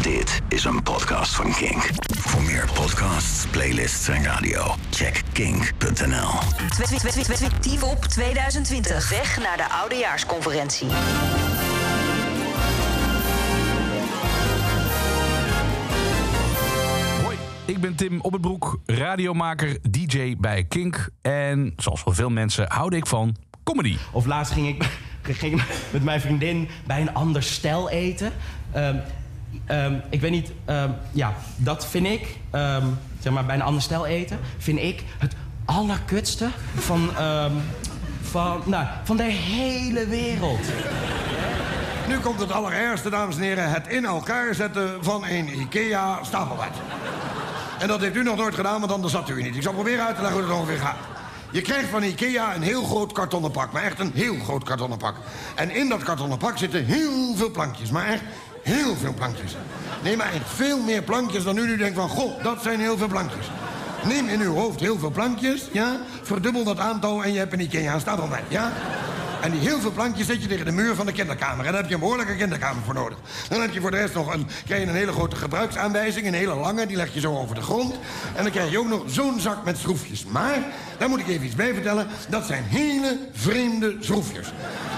Dit is een podcast van Kink. Voor meer podcasts, playlists en radio, check kink.nl. Tiefop 2020. Weg naar de oudejaarsconferentie. Hoi, ik ben Tim Oppenbroek, radiomaker, DJ bij Kink. En zoals wel veel mensen houd ik van comedy. Of laatst ging ik, ging ik met mijn vriendin bij een ander stel eten. Ehm, ehm, ik weet niet, ehm, ja, dat vind ik, ehm, zeg maar bij een ander stel eten, vind ik het allerkutste van, van, nou, van de hele wereld. Nu komt het allerergste, dames en heren. Het in elkaar zetten van een IKEA stapelbed. En dat heeft u nog nooit gedaan, want anders zat u niet. Ik zal proberen uit te leggen hoe het ongeveer gaat. Je krijgt van IKEA een heel groot kartonnen pak. Maar echt een heel groot kartonnen pak. En in dat kartonnen pak zitten heel veel plankjes. Maar echt heel veel plankjes. Nee, maar echt veel meer plankjes dan u denkt van... Goh, dat zijn heel veel plankjes. Neem in uw hoofd heel veel plankjes, ja? Verdubbel dat aantal en je hebt een IKEA stapelbed, ja? En die heel veel plankjes zet je tegen de muur van de kinderkamer. En daar heb je een behoorlijke kinderkamer voor nodig. Dan heb je voor de rest nog een, krijg je een hele grote gebruiksaanwijzing. Een hele lange, die leg je zo over de grond. En dan krijg je ook nog zo'n zak met schroefjes. Maar, daar moet ik even iets bij vertellen. Dat zijn hele vreemde schroefjes.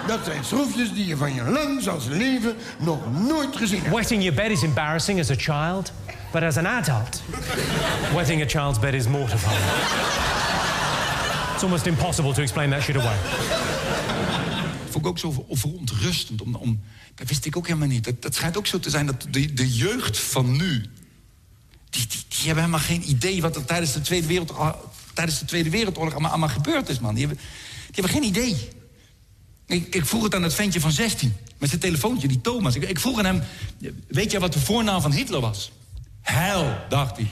Dat zijn schroefjes die je van je langs als leven nog nooit gezien hebt. Wetting your bed is embarrassing as a child, but as an adult, wetting a child's bed is mortifying. Almost impossible to explain that shit away. vond ik ook zo ver- verontrustend. Om, om, dat wist ik ook helemaal niet. Dat, dat schijnt ook zo te zijn dat de, de jeugd van nu... Die, die, die hebben helemaal geen idee wat er tijdens de Tweede, Wereld, tijdens de Tweede Wereldoorlog allemaal, allemaal gebeurd is, man. Die hebben, die hebben geen idee. Ik, ik vroeg het aan het ventje van 16, met zijn telefoontje, die Thomas. Ik, ik vroeg aan hem, weet jij wat de voornaam van Hitler was? Hel, dacht hij.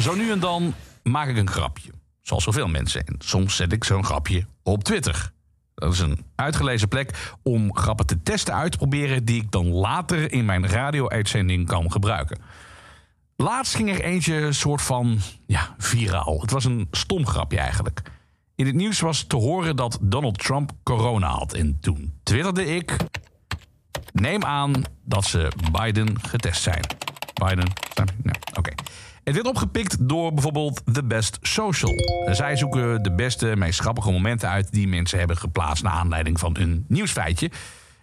Zo nu en dan maak ik een grapje. Zoals zoveel mensen. En soms zet ik zo'n grapje op Twitter. Dat is een uitgelezen plek om grappen te testen uit te proberen... die ik dan later in mijn radio-uitzending kan gebruiken. Laatst ging er eentje soort van ja, viraal. Het was een stom grapje eigenlijk. In het nieuws was te horen dat Donald Trump corona had. En toen twitterde ik... Neem aan dat ze Biden getest zijn. Biden? Nee, oké. Het werd opgepikt door bijvoorbeeld The Best Social. Zij zoeken de beste, meest grappige momenten uit die mensen hebben geplaatst naar aanleiding van een nieuwsfeitje.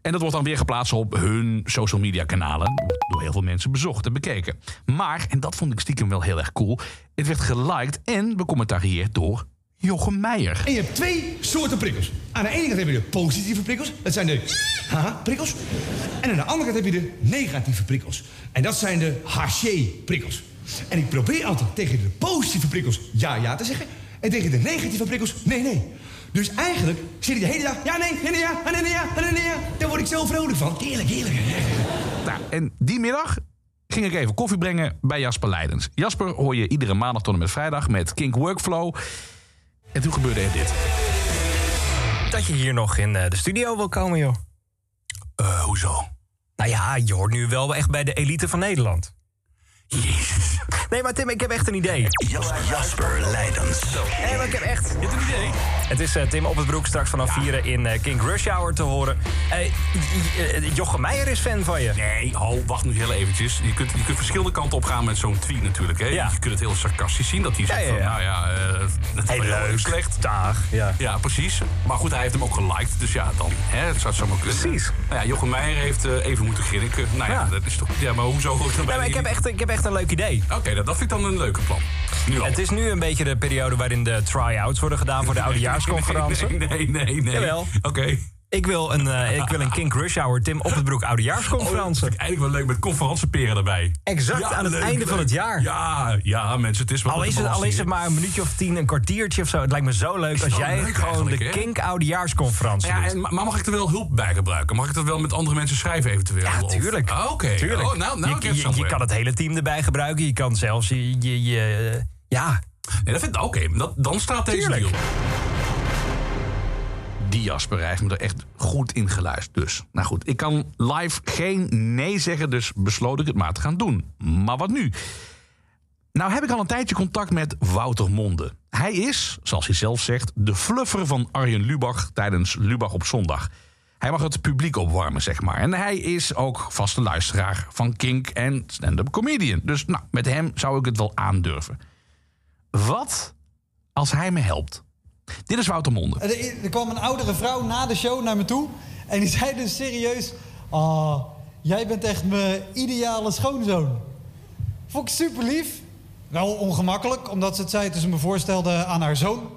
En dat wordt dan weer geplaatst op hun social media kanalen. Door heel veel mensen bezocht en bekeken. Maar, en dat vond ik stiekem wel heel erg cool. Het werd geliked en becommentarieerd door Jochem Meijer. En je hebt twee soorten prikkels. Aan de ene kant heb je de positieve prikkels. Dat zijn de haha prikkels. En aan de andere kant heb je de negatieve prikkels. En dat zijn de haché prikkels. En ik probeer altijd tegen de positieve prikkels ja ja te zeggen. En tegen de negatieve prikkels nee nee. Dus eigenlijk zit ik de hele dag ja nee, nee nee ja, nee nee ja, nee nee ja. Daar word ik zo vrolijk van. Heerlijk, heerlijk. Nou, en die middag ging ik even koffie brengen bij Jasper Leidens. Jasper hoor je iedere maandag tot en met vrijdag met Kink Workflow. En toen gebeurde er dit. Dat je hier nog in eh, de studio wil komen, joh. Eh, hoezo? Nou ja, je hoort nu wel echt bij de elite van Nederland. Jezus. Nee, maar Tim, ik heb echt een idee. Jas- Jasper Leidens. Nee, maar ik heb echt... Je hebt een idee? Het is eh, Tim op het broek straks vanaf vieren in eh, King Rush Hour te horen. J- Jochem Meijer is fan van je. Nee, ho, wacht nu heel eventjes. Je kunt, je kunt verschillende kanten op gaan met zo'n tweet natuurlijk. Hè? Ja. Je kunt het heel sarcastisch zien. Dat hij zegt Ja, ja, van, ja. nou ja, eh, dat is Heel slecht. Dag, ja. Ja, precies. Maar goed, hij heeft hem ook geliked. Dus ja, dan, hè, het zou het zomaar kunnen. Precies. Nou ja, Jochem Meijer heeft eh, even moeten grinniken. Nou ja, Ja. dat is toch... Ja, maar hoezo hoort het dan bij Nee, maar ik, heb echt, ik heb echt een leuk idee. Oké, dat, dat vind ik dan een leuke plan. Nu al. Het is nu een beetje de periode waarin de try-outs worden gedaan voor de oudejaarsconferentie. Nee, nee, nee, nee. Jawel. Oké. Ik wil een, eh, ik wil een King Rush Hour Tim op het broek Oh, dat oudejaarsconferentie. vind ik eigenlijk wel leuk met conferentieperen erbij. Exact, aan het leuk, einde van het jaar. Ja, ja, mensen, het is wel Al is, het, al is het maar een minuutje of tien, een kwartiertje of zo. Het lijkt me zo leuk als jij leuk gewoon de? Kink oudejaarsconferentie Ja, en, maar mag ik er wel hulp bij gebruiken? Mag ik dat wel met andere mensen schrijven eventueel? Ja, tuurlijk. Ah, Oké. Tuurlijk. Oh, nou, nou, je, je, je kan het hele team erbij gebruiken. Je kan zelfs je... je, je ja, Nee, dat vind ik oké. dat dan staat deze Tuurlijk. deal. Die Jasper me er echt goed in geluisterd. Dus, nou goed, ik kan live geen nee zeggen, dus besloot ik het maar te gaan doen. Maar wat nu? Nou heb ik al een tijdje contact met Wouter Monde. Hij is, zoals hij zelf zegt, de fluffer van Arjen Lubach tijdens Lubach op zondag. Hij mag het publiek opwarmen, zeg maar. En hij is ook vaste luisteraar van Kink en stand-up comedian. Dus nou, met hem zou ik het wel aandurven. Wat als hij me helpt? Dit is Wouter Monde. Er, er kwam een oudere vrouw na de show naar me toe. En die zei dus serieus... Ah, jij bent echt mijn ideale schoonzoon. Vond ik super lief. Wel ongemakkelijk, omdat ze het zei toen ze me voorstelde aan haar zoon.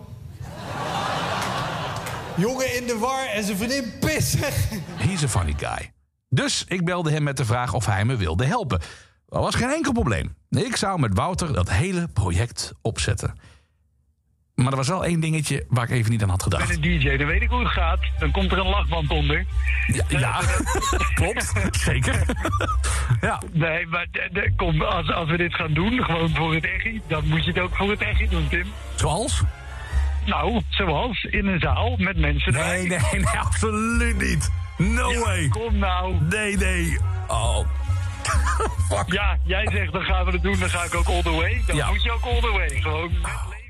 Jongen in de war en zijn vriendin pissig. He's a funny guy. Dus ik belde hem met de vraag of hij me wilde helpen. Dat was geen enkel probleem. Ik zou met Wouter dat hele project opzetten. Maar er was wel één dingetje waar ik even niet aan had gedacht. Met een DJ, dan weet ik hoe het gaat. Dan komt er een lachband onder. Ja, ja klopt. Zeker. ja. Nee, maar de- de- kom, als, als we dit gaan doen, gewoon voor het echi, dan moet je het ook voor het echi doen, Tim. Zoals? Nou, zoals in een zaal met mensen Nee, nee, nee, absoluut niet. No way. Kom nou. Nee, nee. Oh. Ja, jij zegt dan gaan we het doen, dan ga ik ook all the way. Dan Ja. moet je ook all the way. Gewoon.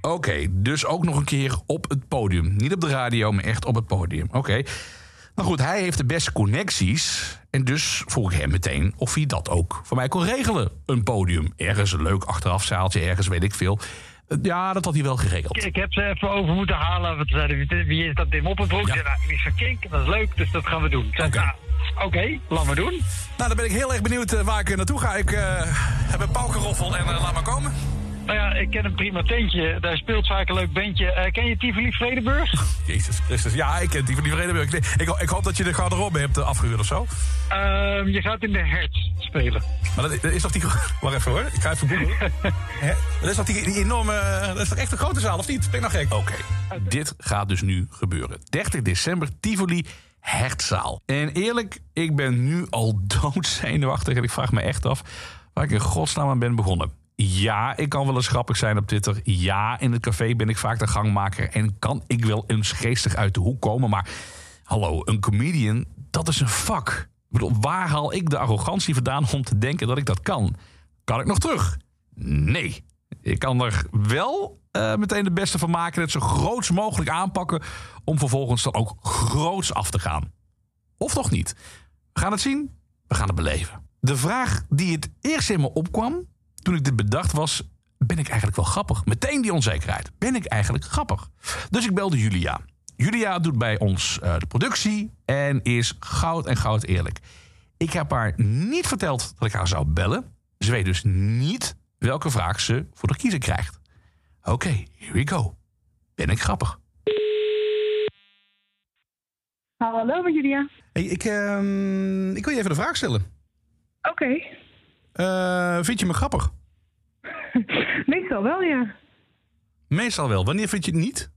Oké, dus ook nog een keer op het podium. Niet op de radio, maar echt op het podium. Oké. Nou goed, hij heeft de beste connecties. En dus vroeg ik hem meteen of hij dat ook voor mij kon regelen. Een podium. Ergens een leuk achterafzaaltje, ergens weet ik veel. Eh, Ja, dat had hij wel geregeld. Ik heb ze even over moeten halen. Want ze zeiden, wie is dat Tim Oppenbroek? Ja. Is van Kink, dat is leuk, dus dat gaan we doen. Nou, Oké, laat maar doen. Nou, dan ben ik heel erg benieuwd eh, waar ik eh, naartoe ga. Ik heb een paukenroffel en laat maar komen. Nou ja, ik ken een prima tentje. Daar speelt vaak een leuk bandje. Eh, ken je Tivoli Vredenburg? Jezus Christus. Ja, ik ken die van die Vredenburg. Ik, ik, ik hoop dat je de garderobe hebt eh, afgehuurd of zo. Ehm, je gaat in de hertz spelen. Maar dat, dat is toch die... Wacht even hoor, ik ga even googlen. Hè? Dat is toch die, die enorme... Dat is toch echt een grote zaal, of niet? Ben ik nou gek? Oké, dit gaat dus nu gebeuren. 30 december, Tivoli, Hertzaal. En eerlijk, ik ben nu al doodzenuwachtig... en ik vraag me echt af waar ik in godsnaam aan ben begonnen. Ja, ik kan wel eens grappig zijn op Twitter. Ja, in het café ben ik vaak de gangmaker... en kan ik wel eens geestig uit de hoek komen. Maar hallo, een comedian, dat is een vak. Ik bedoel, waar haal ik de arrogantie vandaan om te denken dat ik dat kan? Kan ik nog terug? Nee. Ik kan er wel eh, meteen de beste van maken. Het zo groots mogelijk aanpakken. Om vervolgens dan ook groots af te gaan. Of toch niet? We gaan het zien. We gaan het beleven. De vraag die het eerst in me opkwam. Toen ik dit bedacht was. Ben ik eigenlijk wel grappig? Meteen die onzekerheid. Ben ik eigenlijk grappig? Dus ik belde Julia. Julia doet bij ons eh, de productie en is goud en goud eerlijk. Ik heb haar niet verteld dat ik haar zou bellen. Ze weet dus niet welke vraag ze voor de kiezer krijgt. Oké, here we go. Ben ik grappig? Hallo, met Julia. Hey, ik, ehm, ik wil je even een vraag stellen. Oké, Eh, vind je me grappig? meestal wel, ja. Meestal wel. Wanneer vind je het niet?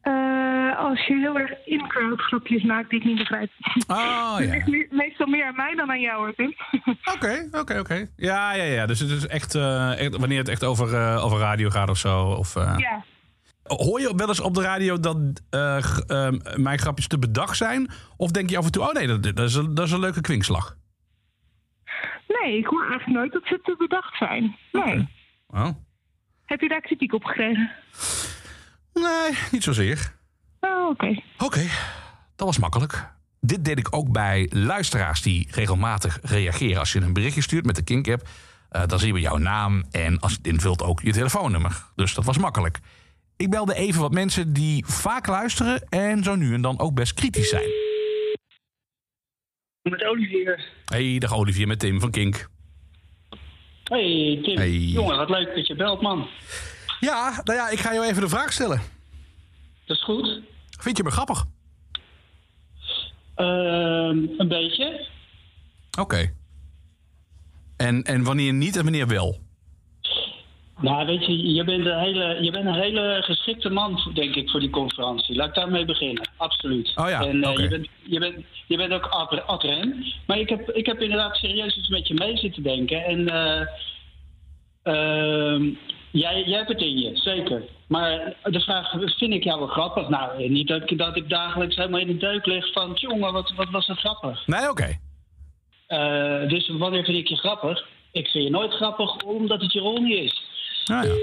Eh, als je heel erg in-crowd grapjes maakt die ik niet begrijp. Oh ja. meestal meer aan mij dan aan jou, hoor, Tim. Oké, oké, oké. Ja, ja, ja. Dus het is echt, eh, echt wanneer het echt over, over radio gaat of zo. Of, Ja. Hoor je wel eens op de radio dat mijn grapjes te bedacht zijn? Of denk je af en toe, oh nee, dat, dat, is, een, dat is een leuke kwinkslag? Nee, ik hoor eigenlijk nooit dat ze te bedacht zijn. Nee. Oh. Heb je daar kritiek op gekregen? Nee, niet zozeer. Oh, oké. Oké, dat was makkelijk. Dit deed ik ook bij luisteraars die regelmatig reageren. Als je een berichtje stuurt met de Kink-app, eh, dan zien we jouw naam en als je het invult ook je telefoonnummer. Dus dat was makkelijk. Ik belde even wat mensen die vaak luisteren en zo nu en dan ook best kritisch zijn. Met Olivier. Hey, dag Olivier met Tim van Kink. Hey Tim, Hey. jongen, wat leuk dat je belt, man. Ja, nou ja, ik ga jou even de vraag stellen. Dat is goed. Vind je me grappig? Ehm, een beetje. Oké. En, en wanneer niet en wanneer wel? Nou, weet je, je bent, een hele, je bent een hele geschikte man, denk ik, voor die conferentie. Laat ik daarmee beginnen, absoluut. Oh ja, En eh, je, bent, je, bent, je bent ook ad- ad rem. Maar ik heb, ik heb inderdaad serieus eens met je mee zitten denken. En eh, ehm, jij, jij hebt het in je, zeker. Maar de vraag, vind ik jou wel grappig? Nou, niet dat ik, dat ik dagelijks helemaal in de deuk lig van... jongen, wat, wat was dat grappig? Nee, oké. Eh, dus wanneer vind ik je grappig? Ik vind je nooit grappig omdat het je rol niet is. Nou ja.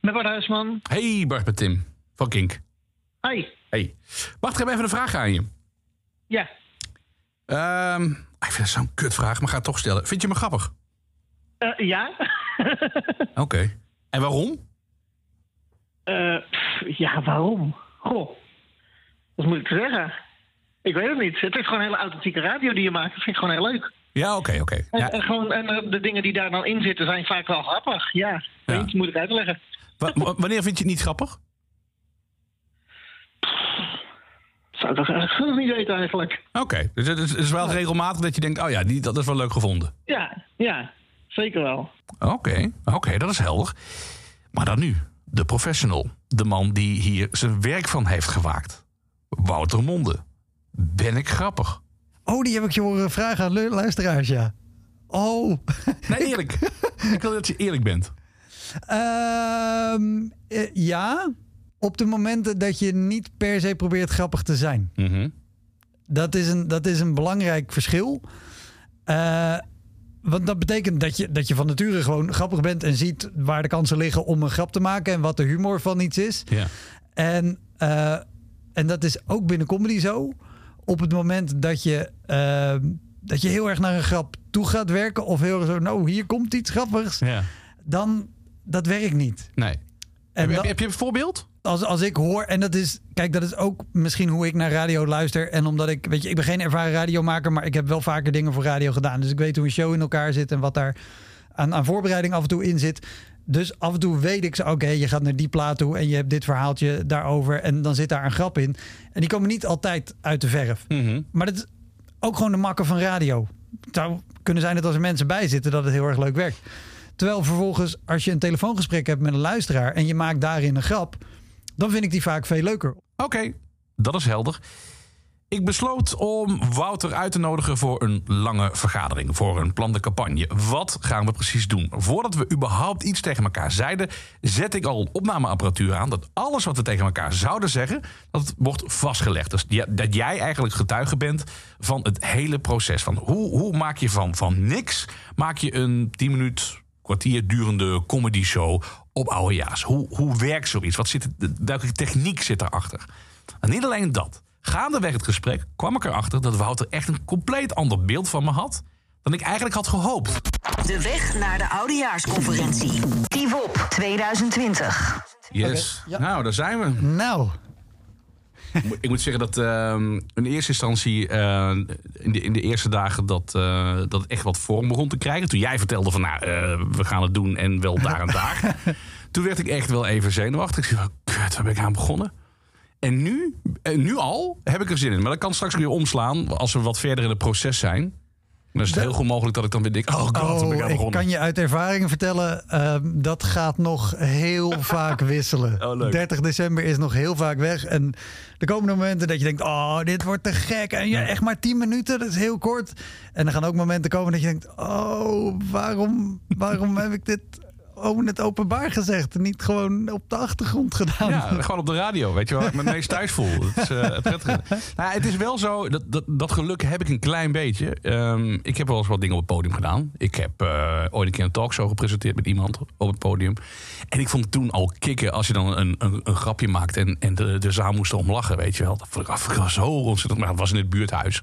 Met Bart Huisman. Hey Bart met Tim van Kink. Hi. Hey. Wacht, ik heb even een vraag aan je. Ja. Ehm, ik vind het zo'n kutvraag, maar ga het toch stellen. Vind je me grappig? Eh, ja. Oké. En waarom? Pff, ja, waarom? Goh. Wat moet ik zeggen? Ik weet het niet. Het is gewoon hele authentieke radio die je maakt. Dat vind ik gewoon heel leuk. Ja, oké, oké. En, Ja. en gewoon, en eh, de dingen die daar dan in zitten zijn vaak wel grappig. Ja, weet je, moet ik uitleggen. Wa- wa- wanneer vind je het niet grappig? Zou ik toch eigenlijk niet weten eigenlijk. Oké, dus het is, het is wel regelmatig dat je denkt... oh ja, die, dat is wel leuk gevonden. Ja, ja, zeker wel. Oké, oké, dat is helder. Maar dan nu, de professional. De man die hier zijn werk van heeft gemaakt. Wouter Monde. Ben ik grappig? Oh, die heb ik je horen vragen aan lu- luisteraars, ja. Oh. Nee, eerlijk. ik wil dat je eerlijk bent. Ehm, eh, ja, op de momenten dat je niet per se probeert grappig te zijn. Mhm. Dat, is een, dat is een belangrijk verschil. Eh, want dat betekent dat je, dat je van nature gewoon grappig bent en ziet waar de kansen liggen om een grap te maken en wat de humor van iets is. Ja. En, eh, en dat is ook binnen comedy zo. Op het moment dat je, eh, dat je heel erg naar een grap toe gaat werken, of heel erg zo, nou, hier komt iets grappigs, Ja. dan dat werkt niet. Nee. En heb, dan- heb je een voorbeeld? Als, als ik hoor, en dat is, kijk, dat is ook misschien hoe ik naar radio luister. En omdat ik, weet je, ik ben geen ervaren radiomaker, maar ik heb wel vaker dingen voor radio gedaan. Dus ik weet hoe een show in elkaar zit en wat daar aan, aan voorbereiding af en toe in zit. Dus af en toe weet ik zo, oké, je gaat naar die plaat toe en je hebt dit verhaaltje daarover. En dan zit daar een grap in. En die komen niet altijd uit de verf. Maar dat is ook gewoon de makker van radio. Het zou kunnen zijn dat als er mensen bij zitten, dat het heel erg leuk werkt. Terwijl vervolgens, als je een telefoongesprek hebt met een luisteraar en je maakt daarin een grap, dan vind ik die vaak veel leuker. Oké, dat is helder. Ik besloot om Wouter uit te nodigen voor een lange vergadering, voor een plande campagne. Wat gaan we precies doen? Voordat we überhaupt iets tegen elkaar zeiden, zet ik al een opnameapparatuur aan. Dat alles wat we tegen elkaar zouden zeggen, dat wordt vastgelegd. Dus dat jij eigenlijk getuige bent van het hele proces. Van hoe, hoe maak je van, van niks, maak je een 10 minuut kwartier durende comedy show op oudejaars. Hoe, hoe werkt zoiets? Wat zit, welke techniek zit erachter? En niet alleen dat. Gaandeweg het gesprek kwam ik erachter dat Wouter echt een compleet ander beeld van me had dan ik eigenlijk had gehoopt. De weg naar de oudejaarsconferentie. Tivop 2020. Yes. Nou, daar zijn we. Nou. Ik moet zeggen dat ehm, in eerste instantie, eh, in, de, in de eerste dagen, dat, eh, dat het echt wat vorm begon te krijgen. Toen jij vertelde van, nou, eh, we gaan het doen en wel daar en daar. Toen werd ik echt wel even zenuwachtig. Ik zei, kut, waar ben ik aan begonnen? En nu, eh, nu al, heb ik er zin in. Maar dat kan straks weer omslaan als we wat verder in het proces zijn. Dan is het heel goed mogelijk dat ik dan weer denk, oh god, ben ik kan je uit ervaring vertellen, ehm, dat gaat nog heel vaak wisselen. Oh, leuk. 30 december is nog heel vaak weg. En er komen momenten dat je denkt, oh, dit wordt te gek. En ja, echt maar 10 minuten, dat is heel kort. En er gaan ook momenten komen dat je denkt, oh, waarom, waarom heb ik dit oh, net openbaar gezegd? En niet gewoon op de achtergrond gedaan. Ja, gewoon op de radio, weet je waar ik me het meest thuis voel. Het is, eh, het nou, het is wel zo, dat, dat, dat geluk heb ik een klein beetje. Ehm, ik heb wel eens wat dingen op het podium gedaan. Ik heb eh, ooit een keer een talkshow gepresenteerd met iemand op het podium. En ik vond het toen al kicken als je dan een, een, een grapje maakt en, en de, de zaal moest erom lachen, weet je wel. Dat vond ik, was zo ontzettend, maar het was in het buurthuis.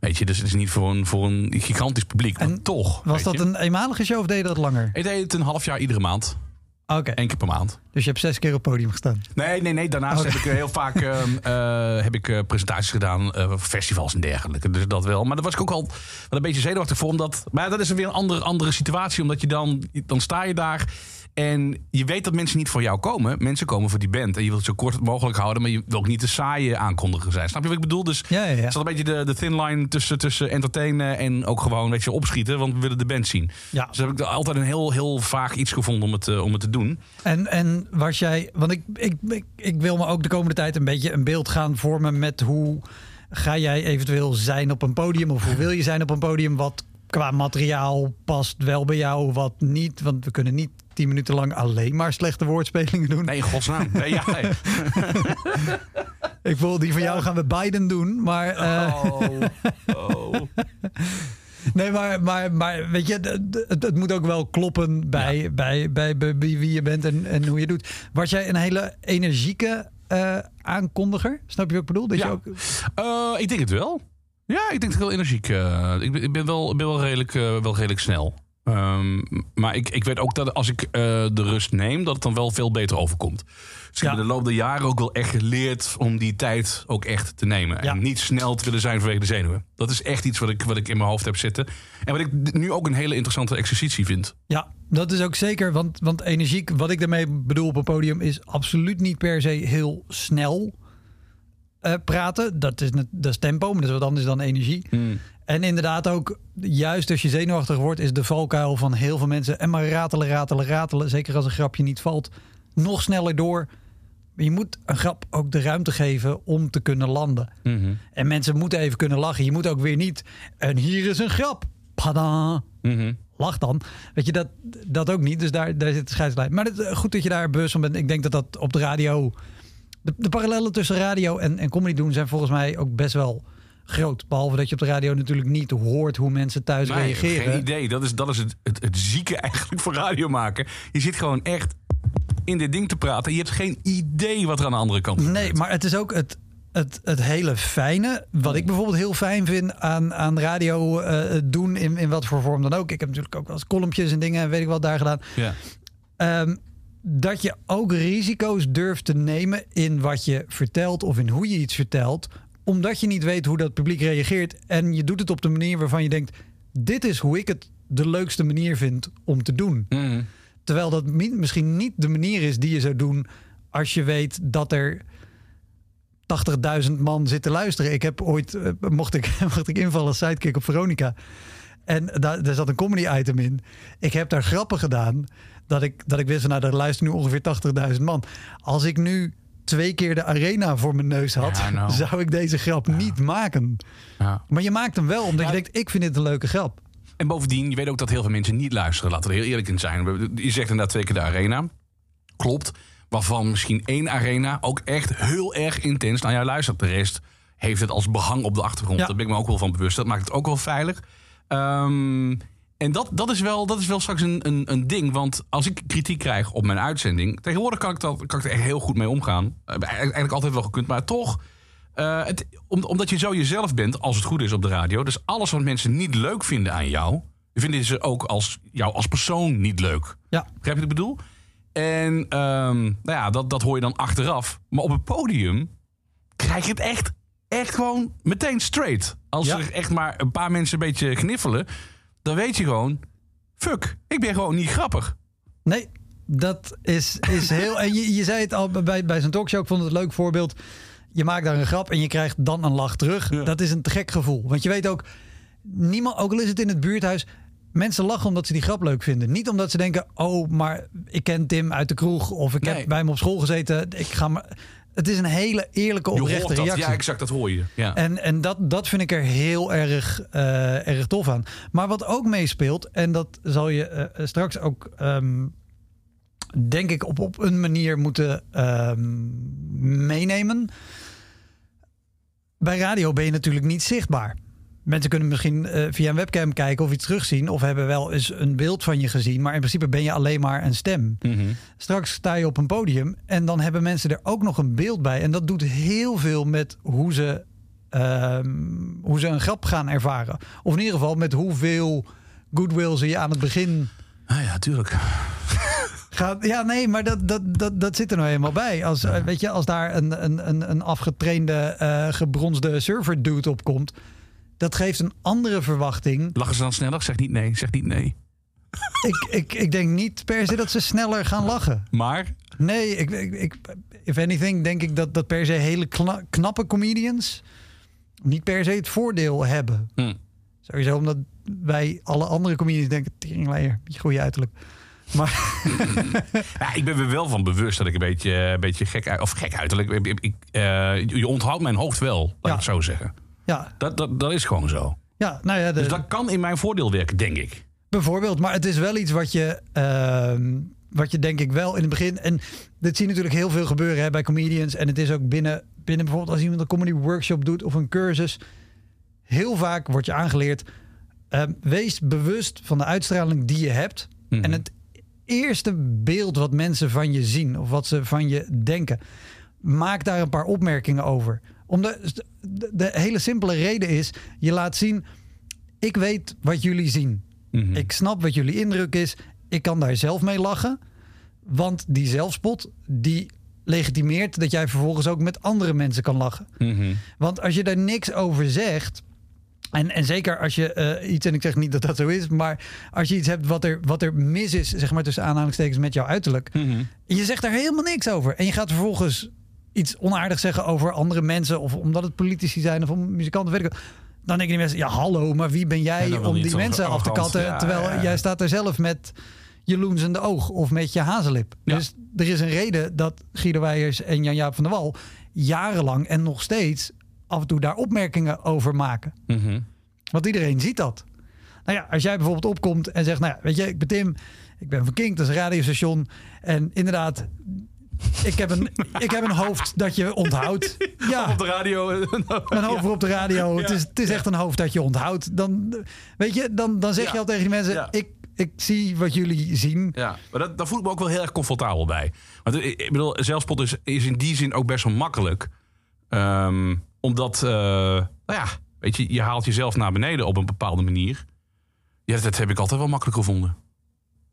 Weet je, dus het is niet voor een, voor een gigantisch publiek, maar toch. Was dat je. een eenmalige show of deed je dat langer? Ik deed het een half jaar iedere maand. Oké. Eén keer per maand. Dus je hebt zes keer op het podium gestaan. Nee, nee, nee. Daarnaast heb ik eh, heel vaak ehm, eh, heb ik, eh, presentaties gedaan, festivals en dergelijke. Dus dat wel. Maar daar was ik ook al een beetje zenuwachtig voor. Omdat, maar dat is weer een andere, andere situatie. Omdat je dan, dan sta je daar en je weet dat mensen niet voor jou komen. Mensen komen voor die band. En je wilt het zo kort mogelijk houden, maar je wil ook niet te saaie aankondiger zijn. Snap je wat ik bedoel? Dus ja, ja, ja. het is een beetje de, de thin line tussen, tussen entertainen en ook gewoon weet je, opschieten. Want we willen de band zien. Ja. Dus heb ik altijd een heel, heel vaag iets gevonden om het, eh, om het te doen. En, en was jij, want ik, ik, ik, ik wil me ook de komende tijd een beetje een beeld gaan vormen met hoe ga jij eventueel zijn op een podium of hoe wil je zijn op een podium? Wat qua materiaal past wel bij jou, wat niet? Want we kunnen niet tien minuten lang alleen maar slechte woordspelingen doen. Nee, in godsnaam. Nee, ja, ik voel die van jou gaan we Biden doen, maar. eh, Oh. Nee, maar, maar, maar weet je, het, het moet ook wel kloppen bij, bij, bij, bij wie wie je bent en, en hoe je doet. Was jij een hele energieke aankondiger? Snap je wat ik bedoel? Dat Ja. je ook, Eh, ik denk het wel. Ja, ik denk het heel energiek. eh, ik, ben, ik ben wel, ben wel, redelijk, eh, wel redelijk snel. Ehm, maar ik, ik weet ook dat als ik eh, de rust neem, dat het dan wel veel beter overkomt. Dus ik heb de loop der jaren ook wel echt geleerd om die tijd ook echt te nemen. En niet snel te willen zijn vanwege de zenuwen. Dat is echt iets wat ik, wat ik in mijn hoofd heb zitten. En wat ik nu ook een hele interessante exercitie vind. Ja, dat is ook zeker. Want, want energiek, wat ik daarmee bedoel op een podium, is absoluut niet per se heel snel eh, praten. Dat is, dat is tempo, maar dat is wat anders dan energie. En inderdaad ook, juist als je zenuwachtig wordt, is de valkuil van heel veel mensen. En maar ratelen, ratelen, ratelen. Zeker als een grapje niet valt. Nog sneller door. Je moet een grap ook de ruimte geven om te kunnen landen. En mensen moeten even kunnen lachen. Je moet ook weer niet. En hier is een grap. Pada. Lach dan. Weet je, dat, dat ook niet. Dus daar, daar zit de scheidslijn. Maar het, is goed dat je daar bewust van bent. Ik denk dat dat op de radio... De, de parallellen tussen radio en, en comedy doen zijn volgens mij ook best wel groot. Behalve dat je op de radio natuurlijk niet hoort hoe mensen thuis Nee, reageren. Geen idee. Dat is, dat is het, het, het zieke eigenlijk voor radio maken. Je zit gewoon echt in dit ding te praten. Je hebt geen idee wat er aan de andere kant Nee, maar het is ook het, het, het hele fijne. Wat ik bijvoorbeeld heel fijn vind aan, aan radio eh, doen, in, in wat voor vorm dan ook. Ik heb natuurlijk ook wel eens columnpjes en dingen, weet ik wat, daar gedaan. Ja. Ehm, dat je ook risico's durft te nemen in wat je vertelt of in hoe je iets vertelt. Omdat je niet weet hoe dat publiek reageert. En je doet het op de manier waarvan je denkt: dit is hoe ik het de leukste manier vind om te doen. Terwijl dat mi- misschien niet de manier is die je zou doen als je weet dat er 80.000 man zit te luisteren. Ik heb ooit, eh, mocht ik, mocht ik invallen als sidekick op Veronica. En daar, daar zat een comedy item in. Ik heb daar grappen gedaan. Dat ik, dat ik wist, van, nou, daar luisteren nu ongeveer 80.000 man. Als ik nu twee keer de arena voor mijn neus had, Ja, nou. zou ik deze grap niet maken. Ja. Maar je maakt hem wel, omdat je denkt, ik vind dit een leuke grap. En bovendien, je weet ook dat heel veel mensen niet luisteren. Laten we er heel eerlijk in zijn. Je zegt inderdaad twee keer de arena. Klopt. Waarvan misschien één arena ook echt heel erg intens naar jou luistert. De rest heeft het als behang op de achtergrond. Daar ben ik me ook wel van bewust. Dat maakt het ook wel veilig. Ehm, en dat, dat, is wel, dat is wel straks een, een, een ding. Want als ik kritiek krijg op mijn uitzending... tegenwoordig kan ik, dat, kan ik er echt heel goed mee omgaan. Eh, Eigenlijk altijd wel gekund, maar toch... eh, het, om, omdat je zo jezelf bent, als het goed is op de radio... dus alles wat mensen niet leuk vinden aan jou... vinden ze ook als jou als persoon niet leuk. Ja. Begrijp je wat ik bedoel? En ehm, nou ja, dat, dat hoor je dan achteraf. Maar op het podium krijg je het echt, echt gewoon meteen straight. Als Ja. er echt maar een paar mensen een beetje gniffelen... dan weet je gewoon... fuck, ik ben gewoon niet grappig. Nee, dat is, is heel. En je, je zei het al bij, bij zijn talkshow. Ik vond het een leuk voorbeeld. Je maakt daar een grap en je krijgt dan een lach terug. Dat is een te gek gevoel. Want je weet ook, niemand, ook al is het in het buurthuis. Mensen lachen omdat ze die grap leuk vinden. Niet omdat ze denken: oh, maar ik ken Tim uit de kroeg. Of ik heb bij hem op school gezeten. Ik ga maar. Het is een hele eerlijke, oprechte reactie. Ja, exact, dat hoor je. Ja. En, en dat, dat vind ik er heel erg, eh, erg tof aan. Maar wat ook meespeelt, en dat zal je eh, straks ook, ehm, denk ik, op, op een manier moeten ehm, meenemen. Bij radio ben je natuurlijk niet zichtbaar. Mensen kunnen misschien eh, via een webcam kijken of iets terugzien. Of hebben wel eens een beeld van je gezien. Maar in principe ben je alleen maar een stem. Straks sta je op een podium en dan hebben mensen er ook nog een beeld bij. En dat doet heel veel met hoe ze, ehm, hoe ze een grap gaan ervaren. Of in ieder geval met hoeveel goodwill ze je aan het begin. Ah ja, tuurlijk. Gaat, ja, nee, maar dat, dat, dat, dat zit er nou helemaal bij. Als, weet je, als daar een, een, een, een afgetrainde, eh, gebronzde server dude op komt, dat geeft een andere verwachting. Lachen ze dan sneller? Zeg niet nee, zeg niet nee. Ik, ik, ik denk niet per se dat ze sneller gaan lachen. Maar? Nee, ik, ik, ik, if anything denk ik dat, dat per se hele kna- knappe comedians niet per se het voordeel hebben. Hm. Sowieso omdat wij alle andere comedians denken, teringleier, je goede uiterlijk. Maar Ja, ik ben me wel van bewust dat ik een beetje, een beetje gek, of gek uiterlijk. Ik, ik, ik, eh, je onthoudt mijn hoofd wel, laat ik het zo zeggen. Ja, Dat, dat, dat is gewoon zo. ja, nou ja, de, Dus dat kan in mijn voordeel werken, denk ik. Bijvoorbeeld, maar het is wel iets wat je, ehm, wat je denk ik wel in het begin. En dit zie je natuurlijk heel veel gebeuren hè, bij comedians. En het is ook binnen, binnen bijvoorbeeld als iemand een comedy workshop doet of een cursus. Heel vaak wordt je aangeleerd. ehm, wees bewust van de uitstraling die je hebt. En het eerste beeld wat mensen van je zien of wat ze van je denken. maak daar een paar opmerkingen over. Om de, de, hele simpele reden is, je laat zien, ik weet wat jullie zien. Mhm. Ik snap wat jullie indruk is. Ik kan daar zelf mee lachen. Want die zelfspot, die legitimeert dat jij vervolgens ook met andere mensen kan lachen. Mhm. Want als je daar niks over zegt. En, en zeker als je eh, iets, en ik zeg niet dat dat zo is, maar als je iets hebt wat er, wat er mis is, zeg maar tussen aanhalingstekens met jouw uiterlijk. Mhm. je zegt daar helemaal niks over. En je gaat vervolgens iets onaardigs zeggen over andere mensen, of omdat het politici zijn of om muzikanten, weet ik. Dan denken die mensen, ja hallo, maar wie ben jij om je die mensen af te katten, ja, terwijl ja, jij staat er zelf met je loensende oog of met je hazenlip. Dus er is een reden dat Guido Weijers en Jan-Jaap van der Wal jarenlang en nog steeds af en toe daar opmerkingen over maken. Mhm. Want iedereen ziet dat. Nou ja, als jij bijvoorbeeld opkomt en zegt, nou ja, weet je, ik ben Tim, ik ben van Kink, dat is een radiostation. En inderdaad, ik heb een, ik heb een hoofd dat je onthoudt. Ja. Op de radio. Een hoofd voor op de radio. Het is, het is echt een hoofd dat je onthoudt. Dan, weet je, dan, dan zeg Ja. je al tegen die mensen, ik, ik zie wat jullie zien. Ja, maar dat, daar voel ik me ook wel heel erg comfortabel bij. Want ik, ik bedoel, zelfspot is, is in die zin ook best wel makkelijk. Ehm, omdat, eh, nou ja, weet je, je haalt jezelf naar beneden op een bepaalde manier. Ja, dat heb ik altijd wel makkelijk gevonden.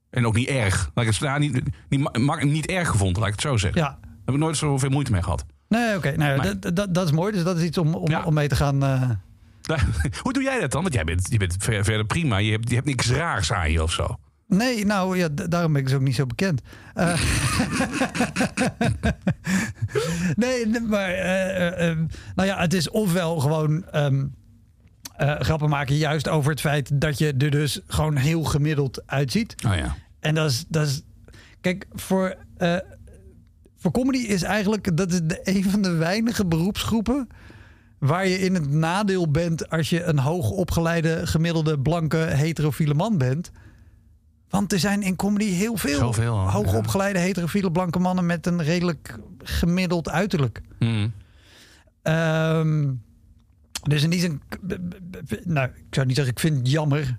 En ook niet erg. Laat ik het, nou, niet, niet, ma- niet erg gevonden, laat ik het zo zeggen. Ja. Daar heb ik nooit zoveel moeite mee gehad. Nee, oké. nou, Maar- dat, dat, dat is mooi. Dus dat is iets om, om, om mee te gaan. eh, Hoe doe jij dat dan? Want jij bent, je bent ver- verder prima. Je hebt, je hebt niks raars aan je of zo. Nee, nou ja, d- daarom ben ik dus ook niet zo bekend. Eh, nee, nee, maar eh, eh, eh, nou ja, het is ofwel gewoon ehm, eh, grappen maken juist over het feit dat je er dus gewoon heel gemiddeld uitziet. Oh ja. En dat is, dat is kijk, voor, eh, voor comedy is eigenlijk, dat is de, een van de weinige beroepsgroepen waar je in het nadeel bent als je een hoogopgeleide, gemiddelde, blanke, heterofiele man bent. Want er zijn in comedy heel veel Zoveel, ja. hoogopgeleide, heterofiele, blanke mannen met een redelijk gemiddeld uiterlijk. Ehm, dus in die zin, nou, ik zou niet zeggen, ik vind het jammer.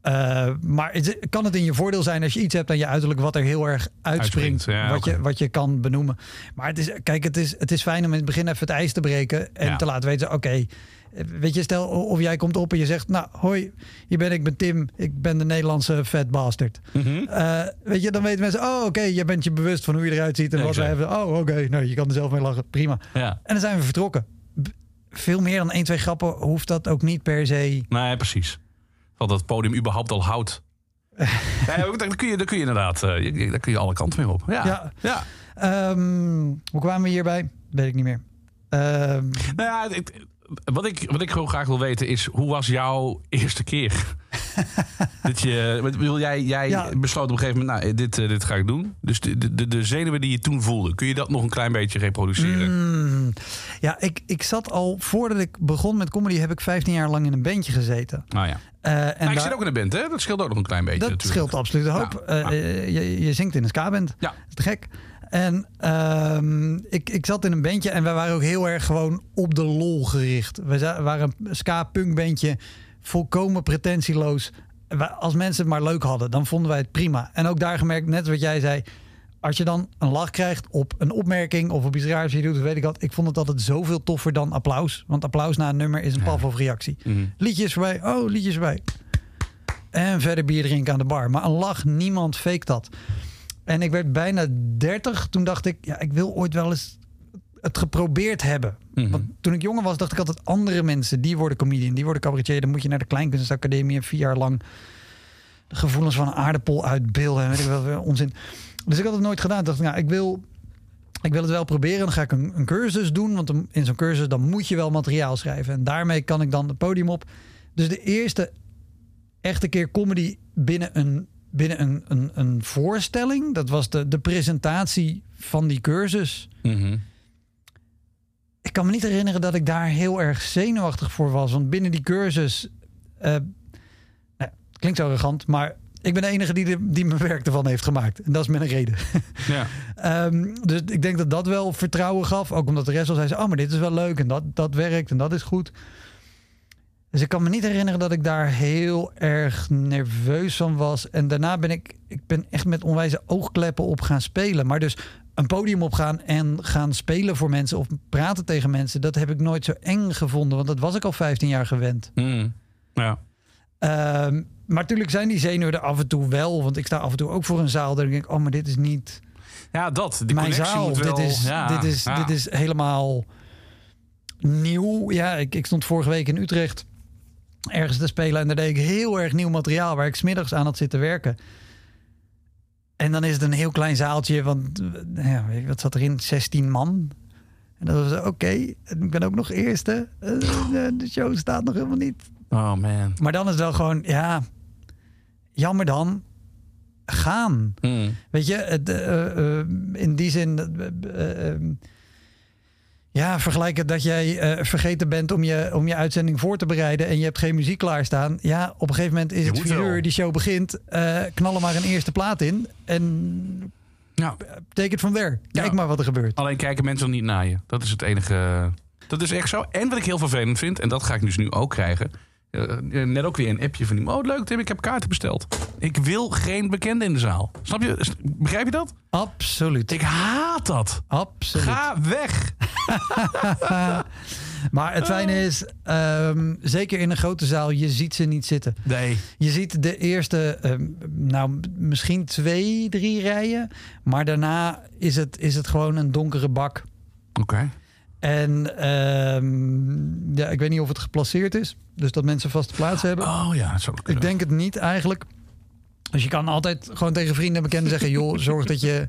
Eh, maar het, kan het in je voordeel zijn als je iets hebt aan je uiterlijk wat er heel erg uitspringt, Uitspringt, ja, wat, je, wat je kan benoemen. Maar het is, kijk, het is, het is fijn om in het begin even het ijs te breken en Ja. te laten weten, oké, weet je, stel of jij komt op en je zegt, nou, hoi, hier ben ik, ben Tim, ik ben de Nederlandse fat bastard. Mhm. Eh, weet je, dan weten mensen, oh, oké, je bent je bewust van hoe je eruit ziet en wat wij exact. hebben. Oh, oké, nou, je kan er zelf mee lachen, prima. Ja. En dan zijn we vertrokken. Veel meer dan één, twee grappen hoeft dat ook niet per se. Nee, precies. Dat het podium überhaupt al houdt. ja, dan, kun je, dan kun je inderdaad eh, daar kun je alle kanten mee op. Ja. Ja. ja. Ehm, hoe kwamen we hierbij? Weet ik niet meer. Ehm, Nou ja, het- wat, ik, wat ik gewoon graag wil weten is... hoe was jouw eerste keer? dat je, jij jij Ja. besloot op een gegeven moment... nou, dit, eh, dit ga ik doen. Dus de, de- de, zenuwen die je toen voelde... kun je dat nog een klein beetje reproduceren? mm, ja, ik, ik zat al voordat ik begon met comedy, heb ik 15 jaar lang in een bandje gezeten. Nou ja. Eh, en Maar ik zit ook in een band, hè? Dat scheelt ook nog een klein beetje dat natuurlijk. scheelt absoluut een hoop. Ja, ja. Eh, je, je zingt in een ska-band. Ja. Dat is te gek. En ehm, ik, ik zat in een bandje en wij waren ook heel erg gewoon op de lol gericht. We waren een ska-punk bandje, volkomen pretentieloos. Als mensen het maar leuk hadden, dan vonden wij het prima. En ook daar gemerkt, net wat jij zei... Als je dan een lach krijgt op een opmerking of op iets raars je doet, weet ik wat. Ik vond het altijd zoveel toffer dan applaus. Want applaus na een nummer is een Pavlov-reactie. Mhm. Liedjes voorbij, oh, liedjes voorbij. En verder bier drinken aan de bar. Maar een lach, niemand fake dat. En ik werd bijna 30. Toen dacht ik, ja, ik wil ooit wel eens het geprobeerd hebben. Mhm. Want toen ik jonger was, dacht ik altijd andere mensen, die worden comedian, die worden cabaretier. Dan moet je naar de Kleinkunstacademie en vier jaar lang de gevoelens van een aardappel uitbeelden. En weet ik wel, weer onzin. Dus ik had het nooit gedaan. Ik dacht, nou, ik wil, ik wil het wel proberen. Dan ga ik een, een cursus doen. Want in zo'n cursus dan moet je wel materiaal schrijven. En daarmee kan ik dan het podium op. Dus de eerste echte keer comedy binnen een, binnen een, een, een voorstelling. Dat was de, de presentatie van die cursus. Mhm. Ik kan me niet herinneren dat ik daar heel erg zenuwachtig voor was. Want binnen die cursus. eh, nou, klinkt arrogant, maar ik ben de enige die, de, die mijn werk ervan heeft gemaakt. En dat is met een reden. Ja. Ehm, dus ik denk dat dat wel vertrouwen gaf. Ook omdat de rest al zei: Oh, maar dit is wel leuk en dat, dat werkt en dat is goed. Dus ik kan me niet herinneren dat ik daar heel erg nerveus van was. En daarna ben ik, ik ben echt met onwijze oogkleppen op gaan spelen. Maar dus een podium opgaan en gaan spelen voor mensen of praten tegen mensen, dat heb ik nooit zo eng gevonden, want dat was ik al 15 jaar gewend. Hmm. Ja. Ehm, maar natuurlijk zijn die zenuwen er af en toe wel, want ik sta af en toe ook voor een zaal dat ik denk, oh, maar dit is niet Ja, dat. Die mijn zaal. moet wel... dit, is, ja, dit, is, ja. dit is helemaal nieuw. Ja, ik, ik stond vorige week in Utrecht ergens te spelen en daar deed ik heel erg nieuw materiaal waar ik smiddags aan had zitten werken. En dan is het een heel klein zaaltje, want eh, ja, weet je, wat zat erin? 16 man. En dan was het oké, ik ben ook nog eerste. Eh, de- show staat nog helemaal niet. Oh man. Maar dan is het wel gewoon, ja, jammer dan. Gaan. Hmm. Weet je, het, eh, in die zin. Ja, vergelijk het dat jij eh, vergeten bent om je, om je uitzending voor te bereiden en je hebt geen muziek klaarstaan. Ja, op een gegeven moment is Je het vier uur, die show begint. eh knal er maar een eerste plaat in en Ja. take it from there. Kijk Ja. maar wat er gebeurt. Alleen kijken mensen niet naar je. Dat is het enige. Dat is echt zo. En wat ik heel vervelend vind, en dat ga ik dus nu ook krijgen. Eh, eh, net ook weer een appje van iemand. Oh, leuk Tim, ik heb kaarten besteld. Ik wil geen bekende in de zaal. Snap je? Begrijp je dat? Absoluut. Ik haat dat. Absoluut. Ga weg. Maar het fijne is, ehm, zeker in een grote zaal, je ziet ze niet zitten. Nee. Je ziet de eerste, ehm, nou misschien twee, drie rijen. Maar daarna is het, is het gewoon een donkere bak. Oké. En ehm, ja, ik weet niet of het geplaceerd is. Dus dat mensen vaste plaatsen hebben. Oh ja, dat zou Ik denk het niet eigenlijk. Dus je kan altijd gewoon tegen vrienden en bekenden zeggen... joh, zorg dat je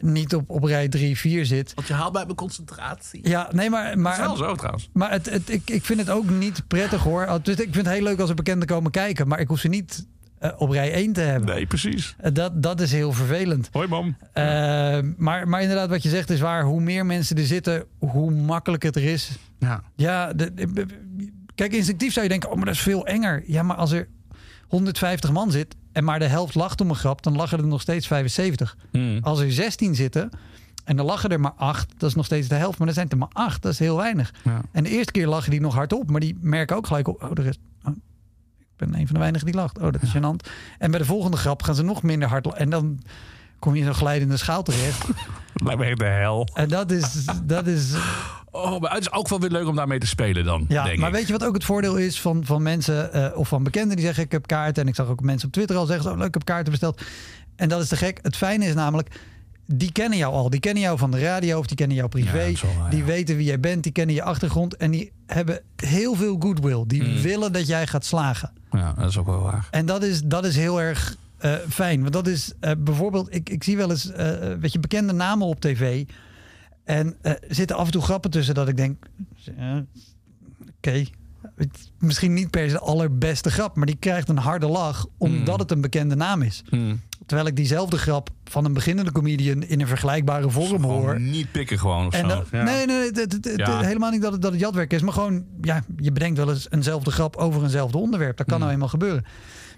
niet op, op rij 3, 4 zit. Want je haalt bij mijn concentratie. Ja, nee, maar... maar Dat is wel zo trouwens. Maar het, het, ik, ik vind het ook niet prettig hoor. Dus ik vind het heel leuk als er bekenden komen kijken. Maar ik hoef ze niet op rij 1 te hebben. Nee, precies. Eh, dat, dat is heel vervelend. Hoi mam. Eh, maar, maar inderdaad, wat je zegt is waar. Hoe meer mensen er zitten, hoe makkelijker het er is. Ja. Ja, de, de- kijk, instinctief zou je denken, oh, maar dat is veel enger. Ja, maar als er 150 man zit en maar de helft lacht om een grap, dan lachen er nog steeds 75. Hmm. Als er 16 zitten en dan lachen er maar 8, dat is nog steeds de helft, maar dan zijn er maar 8, dat is heel weinig. Ja. En de eerste keer lachen die nog hard op, maar die merken ook gelijk op, oh, de rest, oh, ik ben een van de weinigen die lacht. Oh, dat is gênant. En bij de volgende grap gaan ze nog minder hard en dan kom je in zo'n glijdende schaal terecht. Lijkt me echt de hel. En dat is, dat is Oh, maar het is ook wel weer leuk om daarmee te spelen dan. Ja, denk maar ik. weet je wat ook het voordeel is van, van mensen eh, of van bekenden die zeggen ik heb kaarten. En ik zag ook mensen op Twitter al zeggen, zo leuk, ik heb kaarten besteld. En dat is te gek. Het fijne is namelijk, die kennen jou al. Die kennen jou van de radio of die kennen jou privé. Ja, wel die ja. weten wie jij bent, die kennen je achtergrond. En die hebben heel veel goodwill. Die Mm. willen dat jij gaat slagen. Ja, dat is ook wel waar. En dat is, dat is heel erg eh, fijn. Want dat is eh, bijvoorbeeld, ik, ik zie wel eens weet je, bekende namen op tv. En zitten af en toe grappen tussen dat ik denk, oké, misschien niet per se de allerbeste grap, maar die krijgt een harde lach omdat Mm. het een bekende naam is. Terwijl ik diezelfde grap van een beginnende comedian in een vergelijkbare vorm hoor. Niet pikken gewoon of En zo. dat- Ja. Nee, nee, het, het- het- Ja. helemaal niet dat het, dat het jatwerk is. Maar gewoon, ja, je bedenkt wel eens eenzelfde grap over eenzelfde onderwerp. Dat kan Hmm. nou eenmaal gebeuren.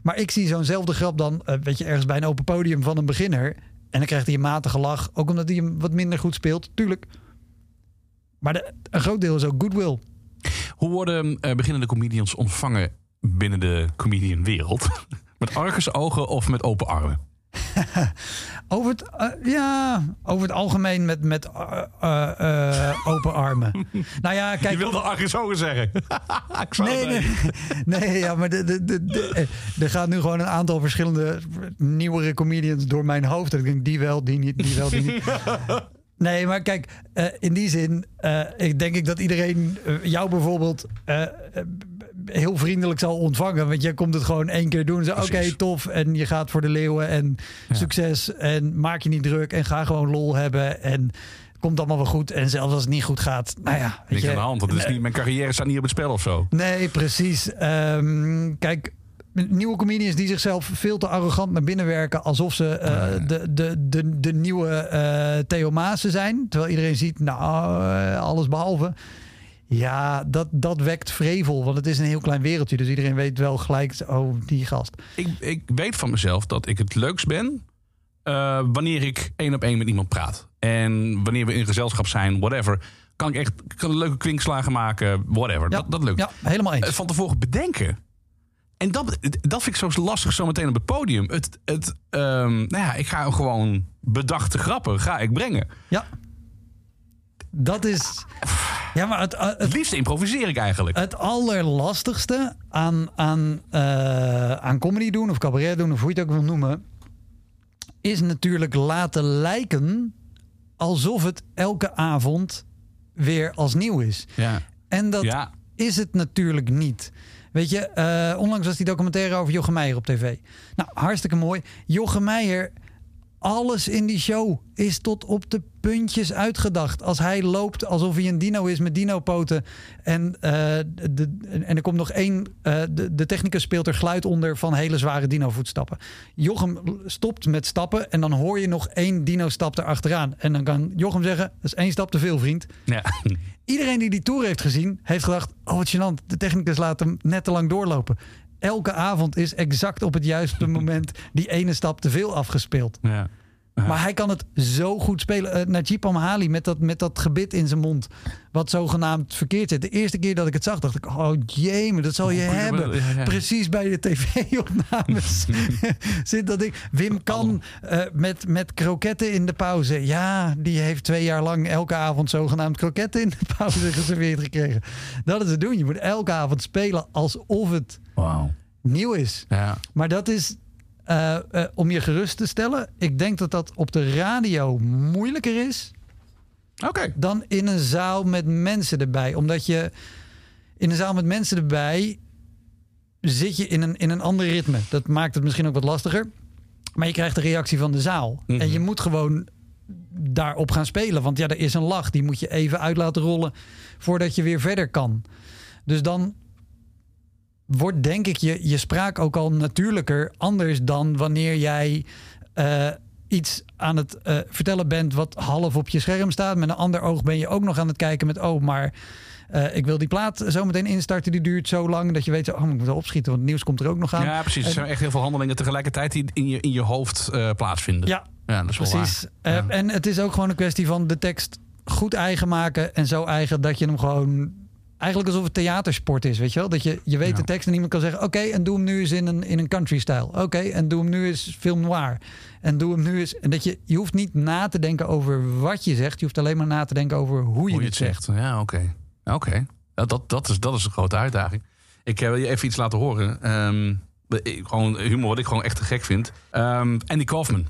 Maar ik zie zo'nzelfde grap dan, eh, weet je, ergens bij een open podium van een beginner. En dan krijgt hij een matige lach. Ook omdat hij hem wat minder goed speelt, tuurlijk. Maar de, een groot deel is ook goodwill. Hoe worden eh, beginnende comedians ontvangen binnen de comedianwereld? met argusogen of met open armen? Over het, eh, ja, over het algemeen met, met eh, eh, open armen. nou ja, kijk. Je wilde argusogen zeggen. Ik Nee, nee, nee, ja, maar de, de, de, de- er gaat nu gewoon een aantal verschillende nieuwere comedians door mijn hoofd. Dat ik denk, die wel, die niet, die wel, die niet. Nee, maar kijk, in die zin ik denk ik dat iedereen jou bijvoorbeeld heel vriendelijk zal ontvangen. Want jij komt het gewoon één keer doen. Oké, tof. En je gaat voor de leeuwen en succes. En maak je niet druk en ga gewoon lol hebben. En komt allemaal wel goed. En zelfs als het niet goed gaat, nou ja. weet Niks je, aan de hand, want het is niet, mijn carrière staat niet op het spel of zo. Nee, precies. Ehm, kijk, nieuwe comedians die zichzelf veel te arrogant naar binnen werken. Alsof ze eh, de, de, de, de nieuwe eh Theo Maassen zijn. Terwijl iedereen ziet, nou, eh, alles behalve. Ja, dat, dat wekt vrevel. Want het is een heel klein wereldje. Dus iedereen weet wel gelijk, oh, die gast. Ik, ik weet van mezelf dat ik het leukst ben eh, wanneer ik één op één met iemand praat. En wanneer we in gezelschap zijn, whatever, kan ik echt kan leuke kwinkslagen maken, whatever. dat, dat lukt. Ja, helemaal eens. Eh, Van tevoren bedenken, En dat, dat vind ik zo lastig zo meteen op het podium. Het, het, ehm, nou ja, ik ga gewoon bedachte grappen ga ik brengen. Ja. Dat is... Ja, maar het, het, liefst improviseer ik eigenlijk. Het allerlastigste aan, aan, eh, aan comedy doen of cabaret doen, of hoe je het ook wil noemen, is natuurlijk laten lijken alsof het elke avond weer als nieuw is. Ja. En dat Ja. is het natuurlijk niet. Weet je, eh, onlangs was die documentaire over Jochem Meijer op tv. Nou, hartstikke mooi. Jochem Meijer, alles in die show is tot op de puntjes uitgedacht. Als hij loopt alsof hij een dino is met dinopoten. En, eh, de, en er komt nog één... eh, de, de technicus speelt er geluid onder van hele zware dino-voetstappen. Jochem stopt met stappen en dan hoor je nog één dino-stap erachteraan. En dan kan Jochem zeggen, dat is één stap te veel, vriend. Ja. Iedereen die die tour heeft gezien, heeft gedacht... oh, wat gênant, de technicus laat hem net te lang doorlopen. Elke avond is exact op het juiste moment... die ene stap te veel afgespeeld. Ja. Maar hij kan het zo goed spelen. Uh, Najib Amhali met dat, met dat gebit in zijn mond. Wat zogenaamd verkeerd zit. De eerste keer dat ik het zag, dacht ik... Oh jee, maar dat zal je Oh, hebben. ja, ja. Precies bij de tv-opnames zit dat ding. Wim kan eh, met, met kroketten in de pauze. Ja, die heeft twee jaar lang elke avond zogenaamd kroketten in de pauze geserveerd gekregen. Dat is het doen. Je moet elke avond spelen alsof het nieuw is. Ja. Maar dat is eh, eh, om je gerust te stellen. Ik denk dat dat op de radio moeilijker is. Dan in een zaal met mensen erbij. Omdat je in een zaal met mensen erbij zit je in een, in een ander ritme. Dat maakt het misschien ook wat lastiger. Maar je krijgt de reactie van de zaal. En je moet gewoon daarop gaan spelen. Want ja, er is een lach. Die moet je even uit laten rollen voordat je weer verder kan. Dus dan wordt denk ik je, je spraak ook al natuurlijker. Anders dan wanneer jij eh, iets aan het eh, vertellen bent wat half op je scherm staat. Met een ander oog ben je ook nog aan het kijken met oh, maar eh, ik wil die plaat zo meteen instarten. Die duurt zo lang dat je weet, oh, ik moet wel opschieten, want het nieuws komt er ook nog aan. Ja, precies. Er zijn echt heel veel handelingen tegelijkertijd die in je, in je hoofd plaatsvinden. Ja, ja dat is wel Precies. waar. En het is ook gewoon een kwestie van de tekst goed eigen maken. En zo eigen dat je hem gewoon. Eigenlijk alsof het theatersport is, weet je wel? Dat je, je weet de tekst en iemand kan zeggen... oké, en doe hem nu eens in een, in een country-style. Oké, en doe hem nu eens film noir. En doe hem nu eens... En dat je, je hoeft niet na te denken over wat je zegt. Je hoeft alleen maar na te denken over hoe je, Hoe je het zegt. zegt. Ja, oké. Oké. Dat, dat, is, dat is een grote uitdaging. Ik eh, wil je even iets laten horen. Ehm, ik- gewoon humor wat ik gewoon echt te gek vind. Ehm, Andy Kaufman.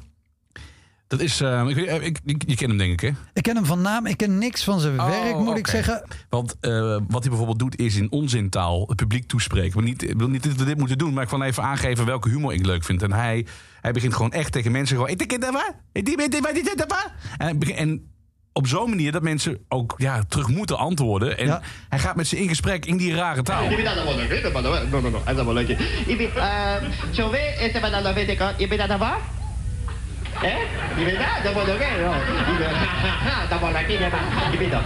Dat is... ehm, ik, eh, ik, ik- je kent hem denk ik, hè? Ik ken hem van naam. Ik ken niks van zijn werk, moet ik Oh, zeggen. Want eh, wat hij bijvoorbeeld doet is in onzintaal het publiek toespreken. Maar niet, ik wil niet dat we dit moeten doen, maar ik wil even aangeven welke humor ik leuk vind. En hij, hij begint gewoon echt tegen mensen gewoon... "Ik denk dat waar? Ik denk dat waar? Ik denk dat waar?" En, en op zo'n manier dat mensen ook ja, terug moeten antwoorden. En hij gaat met ze in gesprek in die rare taal. 指だ ¿Eh? Y dat wordt ook qué? dat wordt je bent dat.